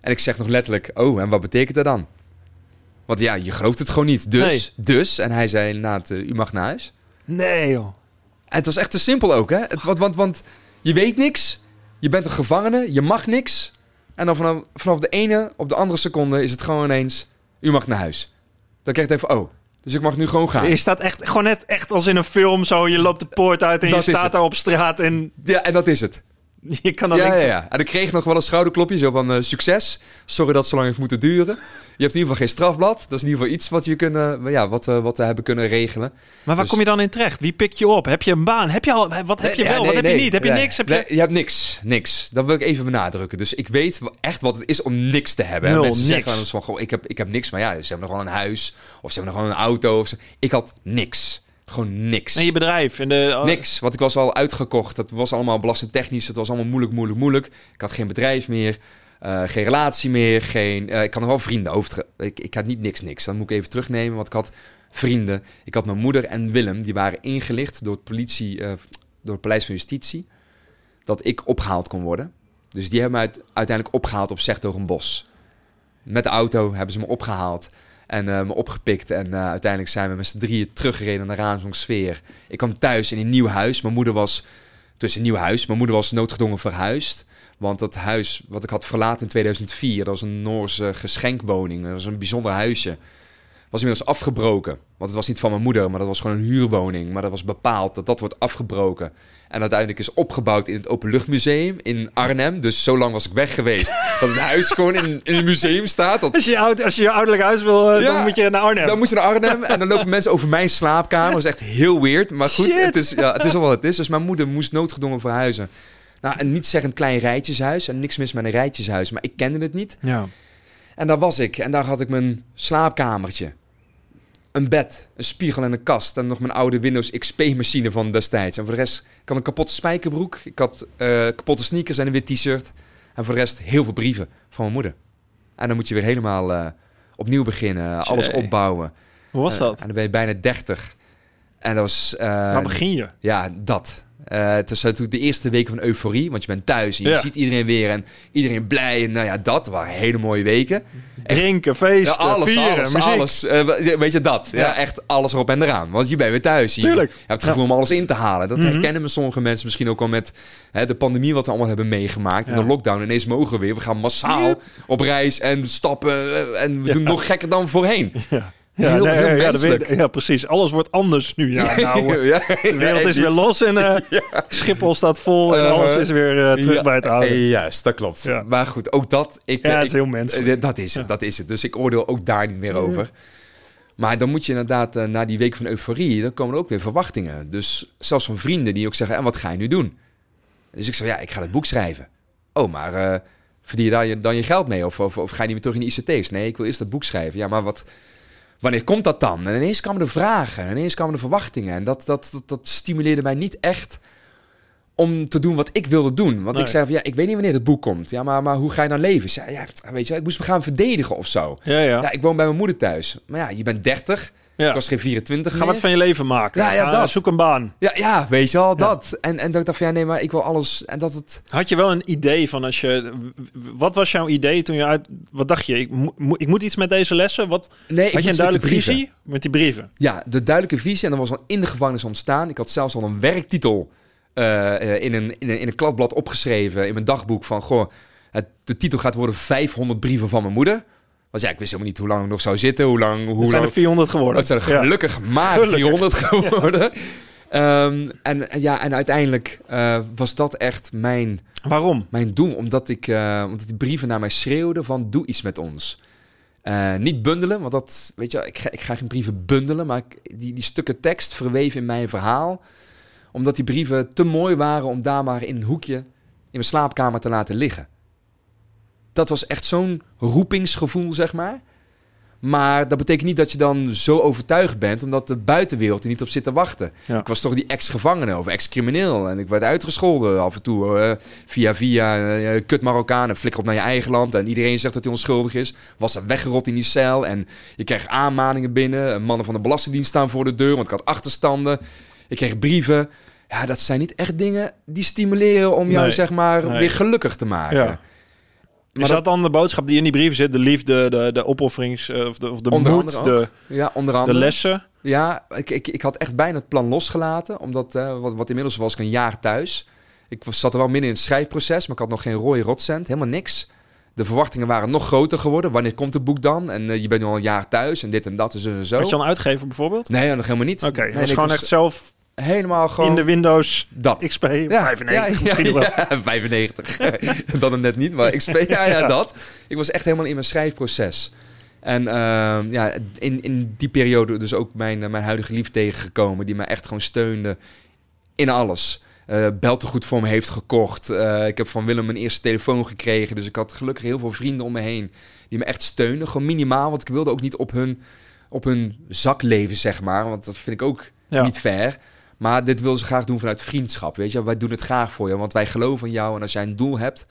En ik zeg nog letterlijk... oh, en wat betekent dat dan? Want ja, je gelooft het gewoon niet. Dus, dus... en hij zei inderdaad, eh, u mag naar huis. Nee, joh. En het was echt te simpel ook, hè? Het, want, want, want je weet niks, je bent een gevangene, je mag niks. En dan vanaf, vanaf de ene op de andere seconde is het gewoon ineens... U mag naar huis. Dan krijg je het even... Oh, dus ik mag nu gewoon gaan. Je staat echt, gewoon net echt als in een film zo. Je loopt de poort uit en Dat je staat het. daar op straat en Ja, en dat is het. je kan dan Ja, niks... ja, ja. En ik kreeg nog wel een schouderklopje, zo van eh, succes. Sorry dat het zo lang heeft moeten duren. Je hebt in ieder geval geen strafblad. Dat is in ieder geval iets wat, je kunnen, ja, wat, we- wat we hebben kunnen regelen. Maar waar Dus- kom je dan in terecht? Wie pikt je op? Heb je een baan? Heb je al, wat heb je Nee, wel? wat nee, heb je niet? Heb je niks? Heb je... Je hebt niks. Niks. Dat wil ik even benadrukken. Dus ik weet echt wat het is om niks te hebben. Nul, Mensen niks. zeggen wel eens van, goh, ik heb, ik heb niks. Maar ja, ze hebben nog wel een huis. Of ze hebben nog wel een auto. Of ze... Ik had niks. Gewoon niks. Nee, je bedrijf. En de, oh, Niks. Want ik was al uitgekocht. Dat was allemaal belastingtechnisch. Het was allemaal moeilijk, moeilijk, moeilijk. Ik had geen bedrijf meer. eh, geen relatie meer. Geen, eh, ik had nog wel vrienden. Over ik, ik had niet niks, niks. Dan moet ik even terugnemen. Want ik had vrienden. Ik had mijn moeder en Willem. Die waren ingelicht door, het politie, eh, door het Paleis van Justitie. Dat ik opgehaald kon worden. Dus die hebben me uit- uiteindelijk opgehaald op Zegtogenbos. Met de auto hebben ze me opgehaald. En eh, me opgepikt. En eh, uiteindelijk zijn we met z'n drieën teruggereden naar Raamsdonksfeer. Ik kwam thuis in een nieuw huis. Mijn moeder was... Dus een nieuw huis. Mijn moeder was noodgedwongen verhuisd. Want dat huis wat ik had verlaten in 2004... dat was een Noorse geschenkwoning. Dat was een bijzonder huisje. Was inmiddels afgebroken. Want het was niet van mijn moeder, maar dat was gewoon een huurwoning. Maar dat was bepaald dat dat wordt afgebroken. En uiteindelijk is opgebouwd in het Openluchtmuseum in Arnhem. Dus zo lang was ik weg geweest. dat het huis gewoon in, in een museum staat. Dat... Als, je oud, als je je ouderlijk huis wil, uh, Ja, dan moet je naar Arnhem. Dan moet je naar Arnhem en dan lopen mensen over mijn slaapkamer. Dat is echt heel weird. Maar goed, Shit. het is, ja, het is al wat het is. Dus mijn moeder moest noodgedwongen verhuizen. Nou, een niet zeggend klein rijtjeshuis. En niks mis met een rijtjeshuis. Maar ik kende het niet. Ja. En daar was ik. En daar had ik mijn slaapkamertje. Een bed, een spiegel en een kast. En nog mijn oude Windows XP-machine van destijds. En voor de rest, ik had een kapotte spijkerbroek. Ik had eh, kapotte sneakers en een wit t-shirt. En voor de rest heel veel brieven van mijn moeder. En dan moet je weer helemaal eh, opnieuw beginnen. Alles Jee. opbouwen. Hoe was Eh, dat? en dan ben je bijna 30. En dat was... eh, Waar begin je? ja, dat. Eh, het is natuurlijk de eerste weken van euforie, want je bent thuis en je Ja. ziet iedereen weer en iedereen blij. En nou ja, dat waren hele mooie weken. Drinken, Ja, feesten, alles, vieren, alles, muziek. alles. Eh, weet je dat? Ja. Ja. echt alles erop en eraan. Want je bent weer thuis. Je, Tuurlijk. je hebt het gevoel om alles in te halen. Dat Mhm. herkennen me sommige mensen misschien ook al met hè, de pandemie wat we allemaal hebben meegemaakt. En de lockdown. Ineens mogen we weer. We gaan massaal op reis en stappen. eh, En we doen nog gekker dan voorheen. Ja. Heel- Ja, nee, heel ja, de ja, precies. Alles wordt anders nu. Ja, nou, eh, ja, de wereld is weer los en eh, Schiphol staat vol en alles is weer eh, terug bij het oude. Juist, dat klopt. Ja. Maar goed, ook dat... Ik, Ja, het is heel menselijk. Dat is het, dat is het. Dus ik oordeel ook daar niet meer over. Maar dan moet je inderdaad, na die week van euforie, dan komen er ook weer verwachtingen. Dus zelfs van vrienden die ook zeggen, en wat ga je nu doen? Dus ik zeg, ja, ik ga het boek schrijven. Oh, maar verdien je daar je, dan je geld mee? Of, of, of ga je niet meer terug in de ICT's? Nee, ik wil eerst dat boek schrijven. Ja, maar wat... Wanneer komt dat dan? En ineens kwamen de vragen, en ineens kwamen de verwachtingen. En dat, dat, dat, dat stimuleerde mij niet echt om te doen wat ik wilde doen. Want Nee. ik zei van, ja, ik weet niet wanneer het boek komt. Ja, maar, maar hoe ga je dan leven? Ik zei, ja, weet je, ik moest me gaan verdedigen of zo. Ja, ja. Ja, ik woon bij mijn moeder thuis. Maar ja, je bent 30. Ja. Ik was geen 24 Ga meer. wat van je leven maken. Ja, ja, Ga- dat. Zoek een baan. Ja, ja, weet je wel, dat. En, en dat ik dacht van, ja, nee, maar ik wil alles... En dat het... Had je wel een idee van als je... Wat was jouw idee toen je uit... Wat dacht je? Ik, mo- ik moet iets met deze lessen? Wat, Nee, had ik je een duidelijke visie? Met die brieven. Ja, de duidelijke visie. En dat was al in de gevangenis ontstaan. Ik had zelfs al een werktitel eh, eh, in, een, in, een, in een kladblad opgeschreven in mijn dagboek van... Goh, het, de titel gaat worden 500 brieven van mijn moeder. Want ja, ik wist helemaal niet hoe lang ik nog zou zitten. Hoe lang... Hoe Het zijn er lang... 400 geworden. Het zijn er Ja. gelukkig maar Gelukkig. 400 geworden. Ehm, en, en ja, en uiteindelijk eh, was dat echt mijn, Waarom? mijn doel. Omdat, ik, eh, omdat die brieven naar mij schreeuwden van doe iets met ons. Eh, niet bundelen, want dat, weet je, ik ga, ik ga geen brieven bundelen, maar ik, die, die stukken tekst verweven in mijn verhaal. Omdat die brieven te mooi waren om daar maar in een hoekje in mijn slaapkamer te laten liggen. Dat was echt zo'n roepingsgevoel, zeg maar. Maar dat betekent niet dat je dan zo overtuigd bent, omdat de buitenwereld er niet op zit te wachten. Ja. Ik was toch die ex-gevangene of ex-crimineel. En ik werd uitgescholden af en toe. via via eh, kut Marokkaan en flikker op naar je eigen land. En iedereen zegt dat hij onschuldig is. Was er weggerot in die cel. En je kreeg aanmaningen binnen. Mannen van de Belastingdienst staan voor de deur, want ik had achterstanden. Ik kreeg brieven. Ja, dat zijn niet echt dingen die stimuleren om jou, Nee. zeg maar, Nee. weer gelukkig te maken. Ja. Maar is dat- dan de boodschap die in die brieven zit? De liefde, de, de opofferings... eh, Of de, of de Onder moed, andere de. Ja, onder de andere. lessen? Ja, ik, ik, ik had echt bijna het plan losgelaten. Omdat, eh, wat, wat inmiddels was ik een jaar thuis. Ik zat er wel midden in het schrijfproces, maar ik had nog geen rode rotcent. Helemaal niks. De verwachtingen waren nog groter geworden. Wanneer komt het boek dan? En eh, je bent nu al een jaar thuis en dit en dat en zo en zo. Had je al een uitgever bijvoorbeeld? Nee, nog helemaal niet. Oké, nee, was ik gewoon echt zelf helemaal gewoon in de Windows dat. XP 95 misschien ja, wel. ja, 95. dat hem net niet, maar XP, ja, ja, dat. Ik was echt helemaal in mijn schrijfproces. En ehm, ja, in, in die periode dus ook mijn, eh, mijn huidige lief tegengekomen... die mij echt gewoon steunde in alles. Eh beltegoed voor me heeft gekocht. Eh, ik heb van Willem mijn eerste telefoon gekregen. Dus ik had gelukkig heel veel vrienden om me heen... die me echt steunden. Gewoon minimaal, want ik wilde ook niet op hun, op hun zak leven, zeg maar. Want dat vind ik ook Ja. niet fair. Maar dit willen ze graag doen vanuit vriendschap. Weet je, wij doen het graag voor je, want wij geloven in jou. En als jij een doel hebt,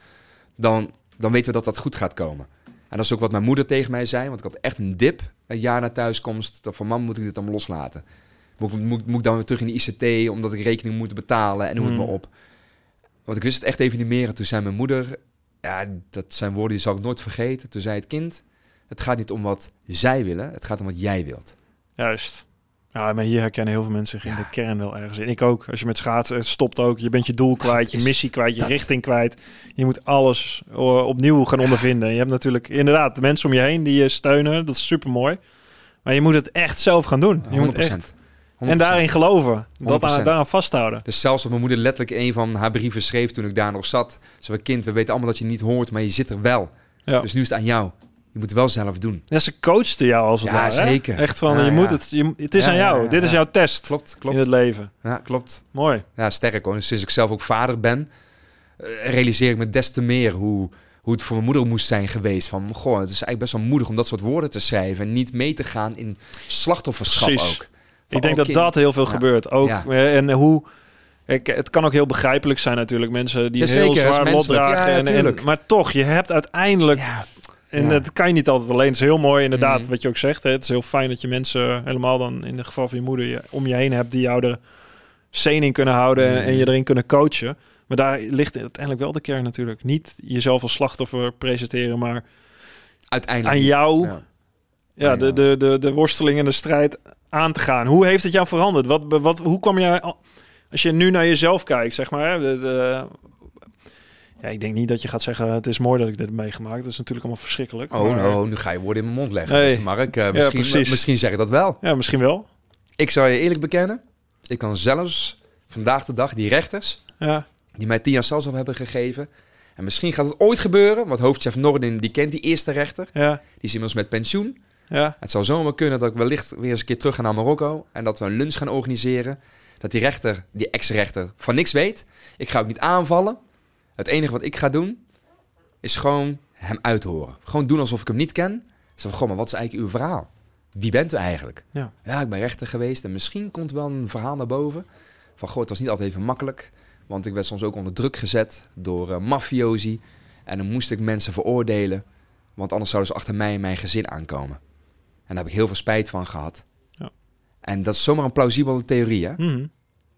dan, dan weten we dat dat goed gaat komen. En dat is ook wat mijn moeder tegen mij zei. Want ik had echt een dip een jaar na thuiskomst. Dat van mam moet ik dit allemaal loslaten. Moet, ik- moet, moet ik dan weer terug in de ICT, omdat ik rekening moet betalen en noem het Hmm. maar op. Want ik wist het echt even niet meer. En toen zei mijn moeder, ja, dat zijn woorden die zal ik nooit vergeten. Toen zei het kind, het gaat niet om wat zij willen, het gaat om wat jij wilt. Juist. Ja, maar hier herkennen heel veel mensen zich in Ja. de kern wel ergens in. Ik ook. Als je met schaatsen het stopt ook. Je bent je doel kwijt, je is missie kwijt, je dat. richting kwijt. Je moet alles eh, opnieuw gaan ondervinden. Je hebt natuurlijk inderdaad de mensen om je heen die je steunen. Dat is super mooi. Maar je moet het echt zelf gaan doen. Je 100%. moet echt, 100%. en daarin geloven. Dat aan, 100%. daaraan vasthouden. Dus zelfs dat mijn moeder letterlijk een van haar brieven schreef toen ik daar nog zat. Ze zei, kind, we weten allemaal dat je niet hoort, maar je zit er wel. Ja. Dus nu is het aan jou. Je moet het wel zelf doen. Ja, ze coachte jou als het Ja, ware. hè? Echt van, Ja, je ja. moet het, je, het is aan jou. Dit is jouw test Klopt, in klopt. het leven. Ja, klopt. Mooi. Ja, sterk hoor. Sinds ik zelf ook vader ben, eh, realiseer ik me des te meer hoe, hoe het voor mijn moeder moest zijn geweest. Van, goh, het is eigenlijk best wel moedig om dat soort woorden te schrijven. En niet mee te gaan in slachtofferschap Precies. ook. Ik denk oh, dat kind. dat heel veel gebeurt. Ook, eh, En hoe... Ik, het kan ook heel begrijpelijk zijn natuurlijk. Mensen die Ja, heel zeker, zwaar lot dragen. Ja, en, en, maar toch, je hebt uiteindelijk... Ja, En Ja. dat kan je niet altijd alleen. Het is heel mooi inderdaad Mhm. wat je ook zegt. Hè. Het is heel fijn dat je mensen, helemaal dan in het geval van je moeder, je, om je heen hebt die jou er zen in kunnen houden en, en je Mhm. erin kunnen coachen. Maar daar ligt uiteindelijk wel de kern natuurlijk. Niet jezelf als slachtoffer presenteren, maar uiteindelijk. aan jou Ja. de, de, de, de worsteling en de strijd aan te gaan. Hoe heeft het jou veranderd? Wat, wat, hoe kwam jij, al- als je nu naar jezelf kijkt, zeg maar. Hè, de, de- ja, ik denk niet dat je gaat zeggen, het is mooi dat ik dit heb meegemaakt. Dat is natuurlijk allemaal verschrikkelijk. Oh, maar- nou, nu ga je woorden in mijn mond leggen, Nee. Mark. Eh, misschien, misschien zeg ik dat wel. Ja, misschien wel. Ik zou je eerlijk bekennen, ik kan zelfs vandaag de dag die rechters, Ja, die mij tien jaar zelfs hebben gegeven, en misschien gaat het ooit gebeuren, want hoofdchef Nordin, die kent die eerste rechter, ja, die is inmiddels met pensioen. ja. Het zou zomaar kunnen dat ik wellicht weer eens een keer terug ga naar Marokko en dat we een lunch gaan organiseren. Dat die rechter, die ex-rechter, van niks weet. Ik ga ook niet aanvallen. Het enige wat ik ga doen, is gewoon hem uithoren. Gewoon doen alsof ik hem niet ken. Zeg van, goh, maar wat is eigenlijk uw verhaal? Wie bent u eigenlijk? Ja. ja, ik ben rechter geweest en misschien komt wel een verhaal naar boven. Van, goh, het was niet altijd even makkelijk. Want ik werd soms ook onder druk gezet door eh, mafiosi. En dan moest ik mensen veroordelen. Want anders zouden ze achter mij en mijn gezin aankomen. En daar heb ik heel veel spijt van gehad. Ja. En dat is zomaar een plausibele theorie, hè? Mhm.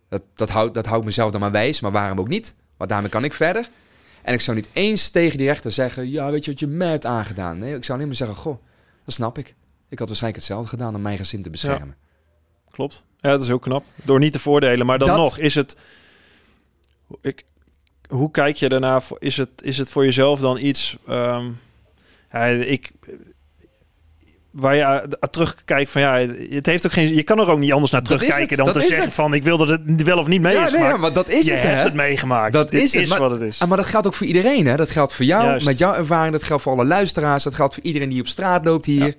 Dat, dat, houdt, dat houdt mezelf dan maar wijs, maar waarom ook niet? Want daarmee kan ik verder. En ik zou niet eens tegen die rechter zeggen... ja, weet je wat je mij hebt aangedaan? Nee, ik zou alleen maar zeggen... goh, dat snap ik. Ik had waarschijnlijk hetzelfde gedaan om mijn gezin te beschermen. Klopt. Ja, dat is heel knap. Door niet te voordelen. Maar dan Dat- nog, is het... Ik, hoe kijk je daarna? Is het, is het voor jezelf dan iets... ja, ik... Waar je aan- aan terugkijkt van ja, het heeft ook geen. Je kan er ook niet anders naar Dat terugkijken dan dat te zeggen het. van ik wilde het wel of niet mee. Ja, is nee, gemaakt. maar dat is je het, hebt hè? het meegemaakt. Dat Dit is het, is maar- wat het is. Ah, maar dat geldt ook voor iedereen, hè? Dat geldt voor jou, Juist. met jouw ervaring. Dat geldt voor alle luisteraars. Dat geldt voor iedereen die op straat loopt hier.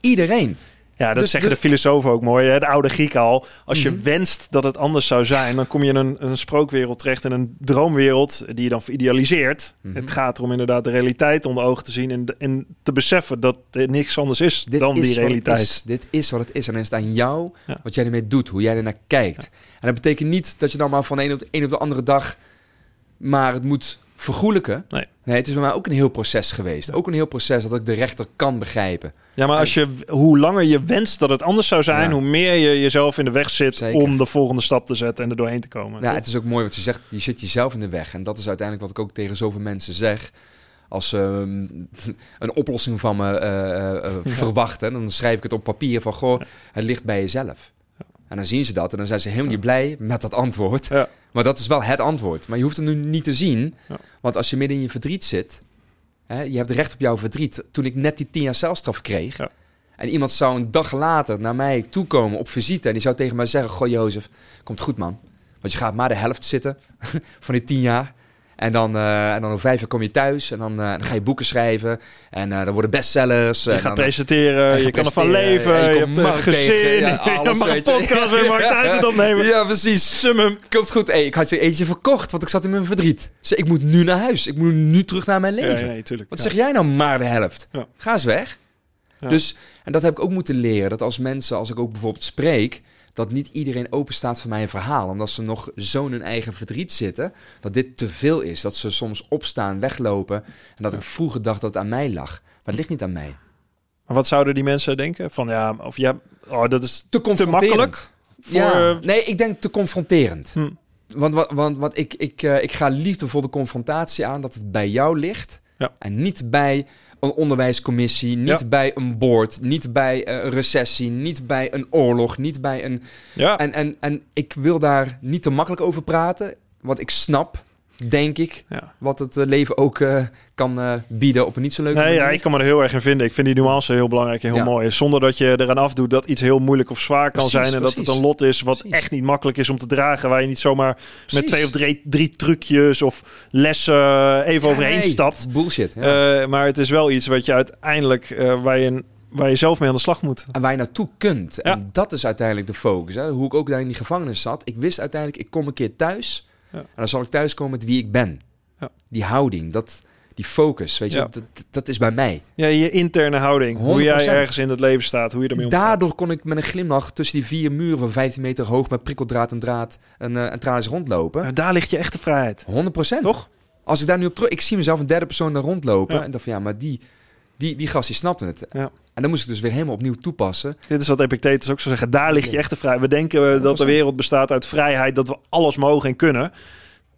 Iedereen. Ja, dat Dus- zeggen dus- de filosofen ook mooi. Hè? De oude Grieken al. Als je Mhm. wenst dat het anders zou zijn, dan kom je in een, een sprookwereld terecht. In een droomwereld die je dan veridealiseert. Mhm. Het gaat erom inderdaad de realiteit onder ogen te zien. En, en te beseffen dat er niks anders is Dit dan is die realiteit. is. Dit is wat het is. En dan is het aan jou Ja. wat jij ermee doet. Hoe jij ernaar kijkt. En dat betekent niet dat je dan maar van de een op de, een op de andere dag... maar het moet vergoelijken. Nee. Nee, het is bij mij ook een heel proces geweest. Ook een heel proces dat ik de rechter kan begrijpen. Ja, maar als je, hoe langer je wenst dat het anders zou zijn, Ja. hoe meer je jezelf in de weg zit Zeker. om de volgende stap te zetten en er doorheen te komen. Ja, het is ook mooi wat je zegt. Je zit jezelf in de weg. En dat is uiteindelijk wat ik ook tegen zoveel mensen zeg. Als ze ehm, een oplossing van me eh, eh, eh, verwachten, dan schrijf ik het op papier van: Goh, het ligt bij jezelf. En dan zien ze dat en dan zijn ze helemaal niet blij met dat antwoord. Maar dat is wel het antwoord. Maar je hoeft het nu niet te zien. Ja. Want als je midden in je verdriet zit, hè, je hebt recht op jouw verdriet. Toen ik net die tien jaar celstraf kreeg. Ja. En iemand zou een dag later naar mij toekomen op visite. En die zou tegen mij zeggen: Goh, Jozef, komt goed man. Want je gaat maar de helft zitten van die tien jaar. En dan, eh, en dan over vijf jaar kom je thuis. En dan, eh, dan ga je boeken schrijven. En eh dan worden bestsellers. Je gaat dan, presenteren, en je gaat kan ervan leven, je je, hebt een gezin, tegen, ja, je mag een je. podcast Mark Tuit het opnemen. Ja, precies. Summum. Komt goed. Hey, ik had je eentje verkocht, want ik zat in mijn verdriet. Zeg, ik moet nu naar huis. Ik moet nu terug naar mijn leven. Ja, nee, tuurlijk. Wat Ja. zeg jij nou maar de helft? Ga eens weg. Dus, en dat heb ik ook moeten leren. Dat als mensen, als ik ook bijvoorbeeld spreek, dat niet iedereen open staat voor mijn verhaal. Omdat ze nog zo in hun eigen verdriet zitten. Dat dit te veel is. Dat ze soms opstaan, weglopen. En dat ik vroeger dacht dat het aan mij lag. Maar het ligt niet aan mij. Maar wat zouden die mensen denken? Van ja, of ja, oh, dat is Te confronterend. makkelijk voor... ja, nee, ik denk te confronterend. Hm. Want, want, want, want ik, ik, eh, ik ga liefdevol de confrontatie aan dat het bij jou ligt. Ja. En niet bij een onderwijscommissie, niet Ja. bij een board, niet bij eh, een recessie, niet bij een oorlog, niet bij een... Ja, En, en, en ik wil daar niet te makkelijk over praten, want ik snap denk ik. Ja. Wat het eh, leven ook eh, kan eh, bieden op een niet zo leuke Nee, manier. ja, ik kan me er heel erg in vinden. Ik vind die nuance heel belangrijk en heel Ja. mooi. Zonder dat je eraan afdoet dat iets heel moeilijk of zwaar kan zijn. En dat het een lot is wat Precies. echt niet makkelijk is om te dragen. Waar je niet zomaar met twee of drie, drie trucjes of lessen even overheen nee, stapt. Bullshit. Maar het is wel iets wat je uiteindelijk, waar, je, waar je zelf mee aan de slag moet. en waar je naartoe kunt. Ja. En dat is uiteindelijk de focus. Hè? Hoe ik ook daar in die gevangenis zat. Ik wist uiteindelijk, ik kom een keer thuis. En dan zal ik thuiskomen met wie ik ben. Ja. Die houding, dat, die focus, weet je, dat, dat is bij mij. Ja, je interne houding. Hoe jij 100%. ergens in het leven staat. Hoe je ermee omgaat. Daardoor kon ik met een glimlach tussen die vier muren van 15 meter hoog... met prikkeldraad en draad en, eh en tralies rondlopen. Maar daar ligt je echte vrijheid. 100 procent. Toch? Als ik daar nu op terug... Ik zie mezelf een derde persoon daar rondlopen. En dacht van ja, maar die, die, die gast die snapte het. Ja. En dan moest ik dus weer helemaal opnieuw toepassen. Dit is wat Epictetus ook zou zeggen. Daar ligt je echte vrijheid. We denken eh, dat de 100%. wereld bestaat uit vrijheid. Dat we alles mogen en kunnen.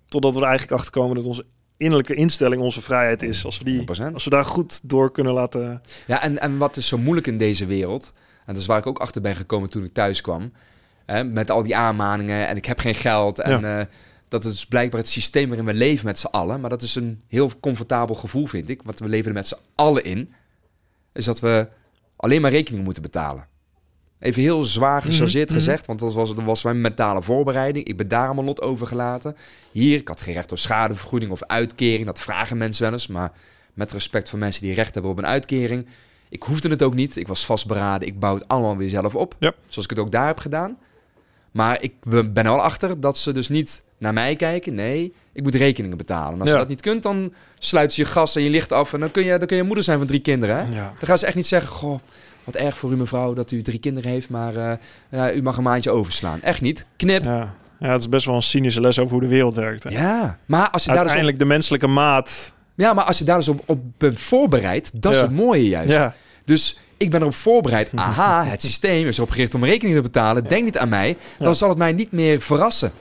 Totdat we er eigenlijk achter komen dat onze innerlijke instelling onze vrijheid is. Als we, die, 100%. als we daar goed door kunnen laten... Ja, en, en wat is zo moeilijk in deze wereld... en dat is waar ik ook achter ben gekomen toen ik thuis kwam... Hè, met al die aanmaningen en ik heb geen geld... en eh, dat is blijkbaar het systeem waarin we leven met z'n allen... maar dat is een heel comfortabel gevoel, vind ik... want we leven er met z'n allen in... is dat we alleen maar rekeningen moeten betalen. Even heel zwaar gechargeerd Mhm, gezegd, want dat was, dat was mijn mentale voorbereiding. Ik ben daar allemaal lot over gelaten. Hier, ik had geen recht op schadevergoeding of uitkering. Dat vragen mensen wel eens, maar met respect voor mensen die recht hebben op een uitkering. Ik hoefde het ook niet. Ik was vastberaden. Ik bouw het allemaal weer zelf op. Ja. Zoals ik het ook daar heb gedaan. Maar ik ben er wel achter dat ze dus niet naar mij kijken. Nee, ik moet rekeningen betalen. En als Ja. je dat niet kunt, dan sluiten ze je gas en je licht af. En dan kun je, dan kun je moeder zijn van drie kinderen. Hè? Ja. Dan gaan ze echt niet zeggen, goh, wat erg voor u mevrouw dat u drie kinderen heeft, maar eh, ja, u mag een maandje overslaan. Echt niet. Knip. Ja, Ja. ja, het is best wel een cynische les over hoe de wereld werkt. hè. maar als je daar dus op, Uiteindelijk de menselijke maat. ja, maar als je daar dus op, op bent voorbereid, dat is Ja. het mooie juist. Ja, Dus ik ben erop voorbereid. Aha, het systeem is erop gericht om rekening te betalen. Denk niet aan mij. Dan Ja. zal het mij niet meer verrassen.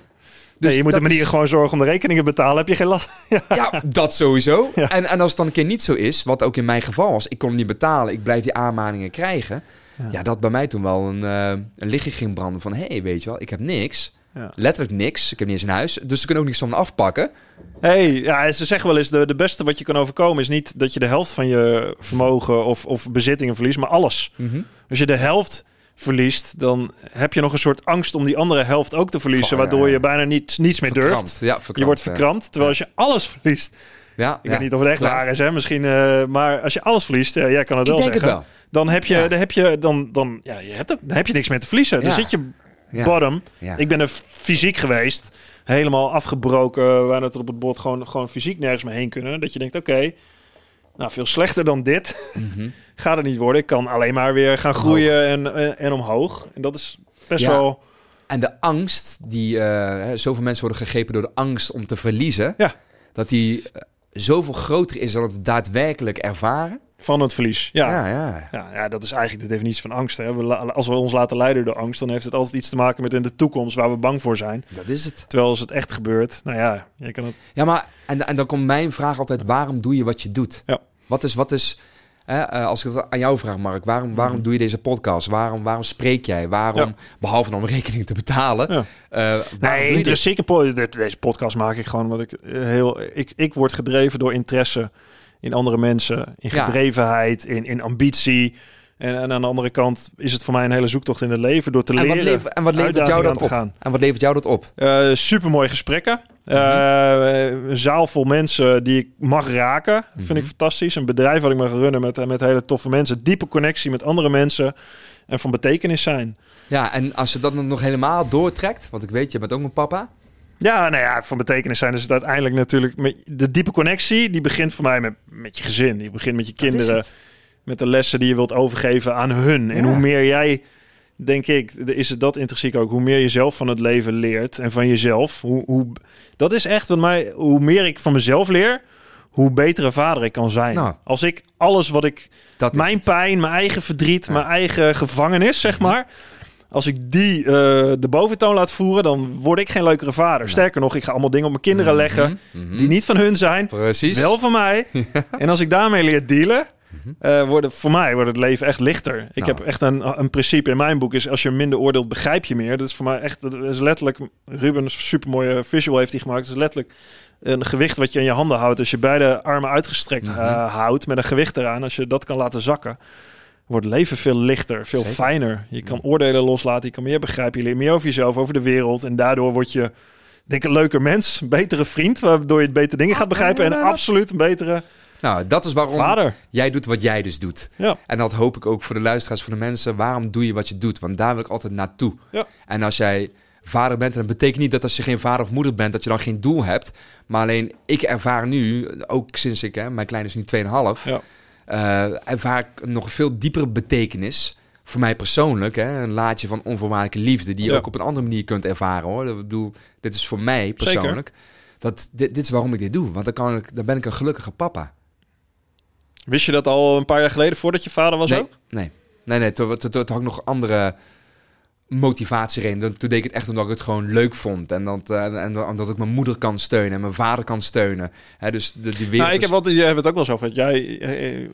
Dus nee, je moet de manier is- gewoon zorgen om de rekeningen te betalen. Heb je geen last? Ja. Ja, dat sowieso. Ja. En, en als het dan een keer niet zo is, wat ook in mijn geval was, ik kon niet betalen, ik blijf die aanmaningen krijgen. Ja. Ja, dat bij mij toen wel een, eh, een lichtje ging branden van, hé, hey, weet je wel, ik heb niks. Letterlijk niks. Ik heb niet eens een huis, dus ze kunnen ook niks van me afpakken. Hey, ja, ze zeggen wel eens, de, de beste wat je kan overkomen is niet dat je de helft van je vermogen of, of bezittingen verliest, maar alles. Als je de helft verliest, dan heb je nog een soort angst om die andere helft ook te verliezen, ja, waardoor je bijna niet, niets meer durft. Verkrampt. Ja, verkrampt. Je wordt verkrampt, terwijl als je alles verliest, Ja, ik ja. weet niet of het echt waar is, hè? misschien, eh, maar als je alles verliest, ja, jij kan het Ik wel het zeggen, wel. dan heb je, Ja. dan heb je, dan, dan, ja, je hebt ook, dan heb je niks meer te verliezen. Dan zit je bottom. Ik ben er fysiek geweest, helemaal afgebroken, waar het op het bord gewoon, gewoon fysiek nergens meer heen kunnen. Dat je denkt, oké, nou veel slechter dan dit Mhm. gaat het niet worden. Ik kan alleen maar weer gaan groeien en, en, en omhoog. En dat is best Ja. wel... En de angst, die hè, zoveel mensen worden gegrepen door de angst om te verliezen, Ja. dat die eh, zoveel groter is dan het daadwerkelijk ervaren. Van het verlies. Ja. Ja. ja. ja. Ja, dat is eigenlijk de definitie van angst. Hè. We als we ons laten leiden door angst, dan heeft het altijd iets te maken met in de toekomst waar we bang voor zijn. Dat is het. Terwijl als het echt gebeurt, nou ja, je kan het. Ja, maar en, en dan komt mijn vraag altijd: waarom doe je wat je doet? Ja. Wat is, wat is hè, eh, als ik het aan jou vraag, Mark, waarom, waarom doe je deze podcast? Waarom, waarom spreek jij? Waarom, Ja. behalve om rekening te betalen, Ja. eh, Nee, po- dit- Deze podcast maak ik gewoon omdat ik eh, heel. Ik, ik word gedreven door interesse in andere mensen, in gedrevenheid, in, in ambitie. En, en aan de andere kant is het voor mij een hele zoektocht in het leven door te En leren. wat, levert, en wat levert jou dat op? gaan. En wat levert jou dat op? Uh, super mooie gesprekken. Uh, een zaal vol mensen die ik mag raken. Vind Mhm. ik fantastisch. Een bedrijf wat ik mag runnen met, met hele toffe mensen. Diepe connectie met andere mensen. En van betekenis zijn. Ja, en als je dat nog helemaal doortrekt, want ik weet, je bent ook een papa. Ja, nou ja, van betekenis zijn is het uiteindelijk natuurlijk... De diepe connectie, die begint voor mij met, met je gezin. Die begint met je kinderen. Met de lessen die je wilt overgeven aan hun. En hoe meer jij, denk ik, is het dat intrinsiek ook. Hoe meer je zelf van het leven leert en van jezelf. Hoe, hoe, dat is echt wat mij, hoe meer ik van mezelf leer, hoe betere vader ik kan zijn. Nou. Als ik alles wat ik, Dat mijn pijn, mijn eigen verdriet, Ja. Mhm. mijn eigen gevangenis, zeg maar. Als ik die eh, de boventoon laat voeren, dan word ik geen leukere vader. Sterker nog, ik ga allemaal dingen op mijn kinderen leggen Mhm, mhm. die niet van hun zijn. Precies. Wel van mij. En als ik daarmee leer dealen, Eh, wordt het, voor mij wordt het leven echt lichter. Ik Nou. heb echt een, een principe in mijn boek is als je minder oordeelt, begrijp je meer. Dat is voor mij echt, dat is letterlijk, Ruben, een supermooie visual heeft hij gemaakt. Dat is letterlijk een gewicht wat je in je handen houdt. Als je beide armen uitgestrekt Mhm. eh, houdt met een gewicht eraan. Als je dat kan laten zakken, wordt het leven veel lichter, veel Zeker. fijner. Je kan oordelen loslaten, je kan meer begrijpen. Je leert meer over jezelf, over de wereld. En daardoor word je, denk ik, een leuker mens. Een betere vriend, waardoor je betere dingen gaat begrijpen. En absoluut een betere Nou, dat is waarom vader. jij doet wat jij dus doet. Ja. En dat hoop ik ook voor de luisteraars, voor de mensen. Waarom doe je wat je doet? Want daar wil ik altijd naartoe. Ja. En als jij vader bent, en dat betekent niet dat als je geen vader of moeder bent, dat je dan geen doel hebt. Maar alleen, ik ervaar nu, ook sinds ik, hè, mijn kleine is nu 2,5, Ja. eh, ervaar ik nog een veel diepere betekenis. Voor mij persoonlijk, hè, een laadje van onvoorwaardelijke liefde, die je Ja. ook op een andere manier kunt ervaren hoor. Ik bedoel, dit is voor mij persoonlijk. Dat, dit, dit is waarom ik dit doe. Want dan, kan ik, dan ben ik een gelukkige papa. Wist je dat al een paar jaar geleden, voordat je vader was nee, ook? Nee, nee, nee. Toen, toen, toen had ik nog andere motivatie erin. Toen, toen deed ik het echt omdat ik het gewoon leuk vond. En, dat, eh, en, en omdat ik mijn moeder kan steunen en mijn vader kan steunen. Hè, dus de, die wereld Nou, ik heb wat, jij hebt het ook wel eens over. Jij, eh, eh,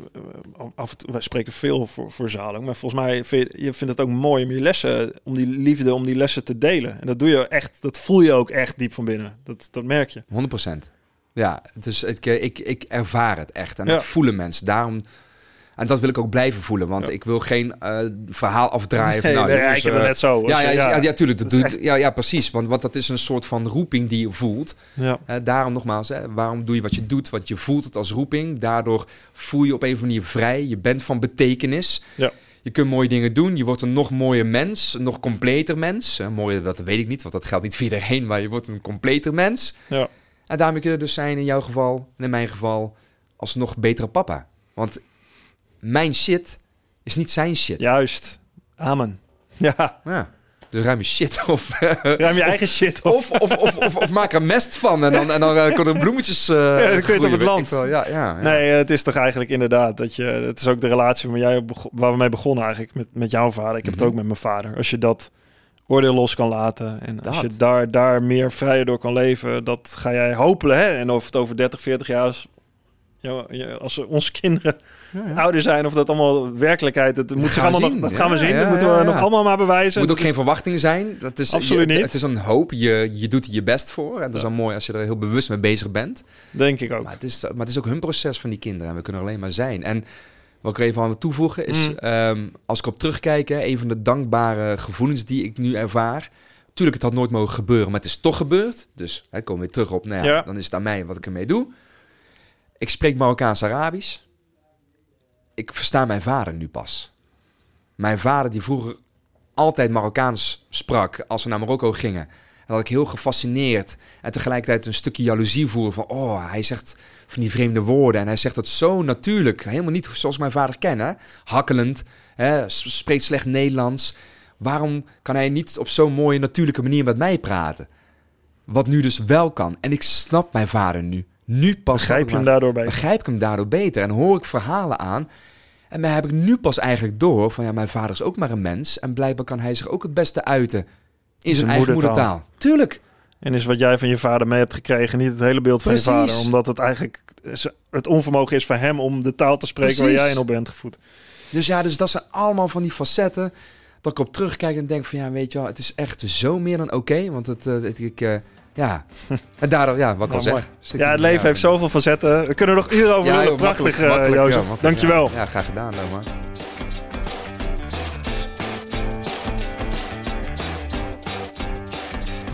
af en toe, wij spreken veel voor, voor Zaling, maar volgens mij vind je, je vindt het ook mooi om je lessen, om die liefde, om die lessen te delen. En dat doe je echt, dat voel je ook echt diep van binnen. Dat, dat merk je. 100%. Ja, dus ik, ik, ik ervaar het echt. En Ja. ik voelen mensen. Daarom... En dat wil ik ook blijven voelen. Want Ja. ik wil geen eh, verhaal afdraaien. van, nou, nee, jongens, eh, net zo. Ja, ja, ja, ja, tuurlijk. Dat dat ja, ja, precies. Want, want dat is een soort van roeping die je voelt. ja. Hè, daarom nogmaals, hè, waarom doe je wat je doet? Want je voelt het als roeping. Daardoor voel je op een of andere manier vrij. Je bent van betekenis. Ja. Je kunt mooie dingen doen. Je wordt een nog mooier mens. Een nog completer mens. Eh, mooier, dat weet ik niet, want dat geldt niet voor iedereen. Maar je wordt een completer mens. Ja. En daarmee kun je dus zijn in jouw geval, en in mijn geval, als nog betere papa. Want mijn shit is niet zijn shit. Juist. Amen. Ja, Ja. Dus ruim je shit. Of, ruim je eigen shit op. of, of, of, of, of maak er mest van. En dan, en dan eh, kunnen er bloemetjes dan het groeien, op het land. Ja, ja, ja. Nee, het is toch eigenlijk inderdaad dat je. Het is ook de relatie waar, jij waar we mee begonnen eigenlijk met, met jouw vader. Ik heb Mhm. het ook met mijn vader. Als je dat oordeel los kan laten en als Dat. je daar, daar meer vrijer door kan leven, dat ga jij hopelijk. Hè? En of het over 30, 40 jaar is. Als onze kinderen Ja, ja. ouder zijn, of dat allemaal werkelijkheid, het moet gaan we allemaal nog, dat gaan we zien. ja, dat moeten we nog allemaal maar bewijzen. Het moet ook Dus- geen verwachting zijn. Dat is, Absoluut je- het, niet. Het is een hoop. Je, je doet er je best voor. En het is dan mooi als je er heel bewust mee bezig bent. Denk ik ook. Maar het, is, maar het is ook hun proces van die kinderen. En we kunnen er alleen maar zijn. En wat ik er even aan wil toevoegen is... Mm. ehm, als ik op terugkijk, hè, een van de dankbare gevoelens die ik nu ervaar... Tuurlijk, het had nooit mogen gebeuren, maar het is toch gebeurd. Dus hè, komen we weer terug op, nou ja, Ja. dan is het aan mij wat ik ermee doe. Ik spreek Marokkaans-Arabisch. Ik versta mijn vader nu pas. Mijn vader die vroeger altijd Marokkaans sprak als we naar Marokko gingen. En dat ik heel gefascineerd en tegelijkertijd een stukje jaloezie voelde van... oh, hij zegt van die vreemde woorden en hij zegt het zo natuurlijk. Helemaal niet zoals mijn vader ken, hè. Hakkelend, hè, spreekt slecht Nederlands. Waarom kan hij niet op zo'n mooie natuurlijke manier met mij praten? Wat nu dus wel kan. En ik snap mijn vader nu. Nu pas Begrijp je hem daardoor begrijp ik hem daardoor beter. En hoor ik verhalen aan. En dan heb ik nu pas eigenlijk door van ja, mijn vader is ook maar een mens. En blijkbaar kan hij zich ook het beste uiten in zijn, zijn eigen moedertaal. moedertaal. Tuurlijk. En is wat jij van je vader mee hebt gekregen niet het hele beeld van Precies. je vader. Omdat het eigenlijk het onvermogen is van hem om de taal te spreken waar jij in op bent gevoed. Dus ja, dus dat zijn allemaal van die facetten. Dat ik op terugkijk en denk van ja, weet je wel, het is echt zo meer dan oké. want het, eh, het ik, eh, ja. En daardoor, ja, wat ik al Nou, zeg. Ja, het leven heeft zoveel facetten. We kunnen er nog uren over Ja, joh, Prachtig, makkelijk, makkelijk, ja, Jozef. makkelijk, Dankjewel. Ja, ja, graag gedaan, man.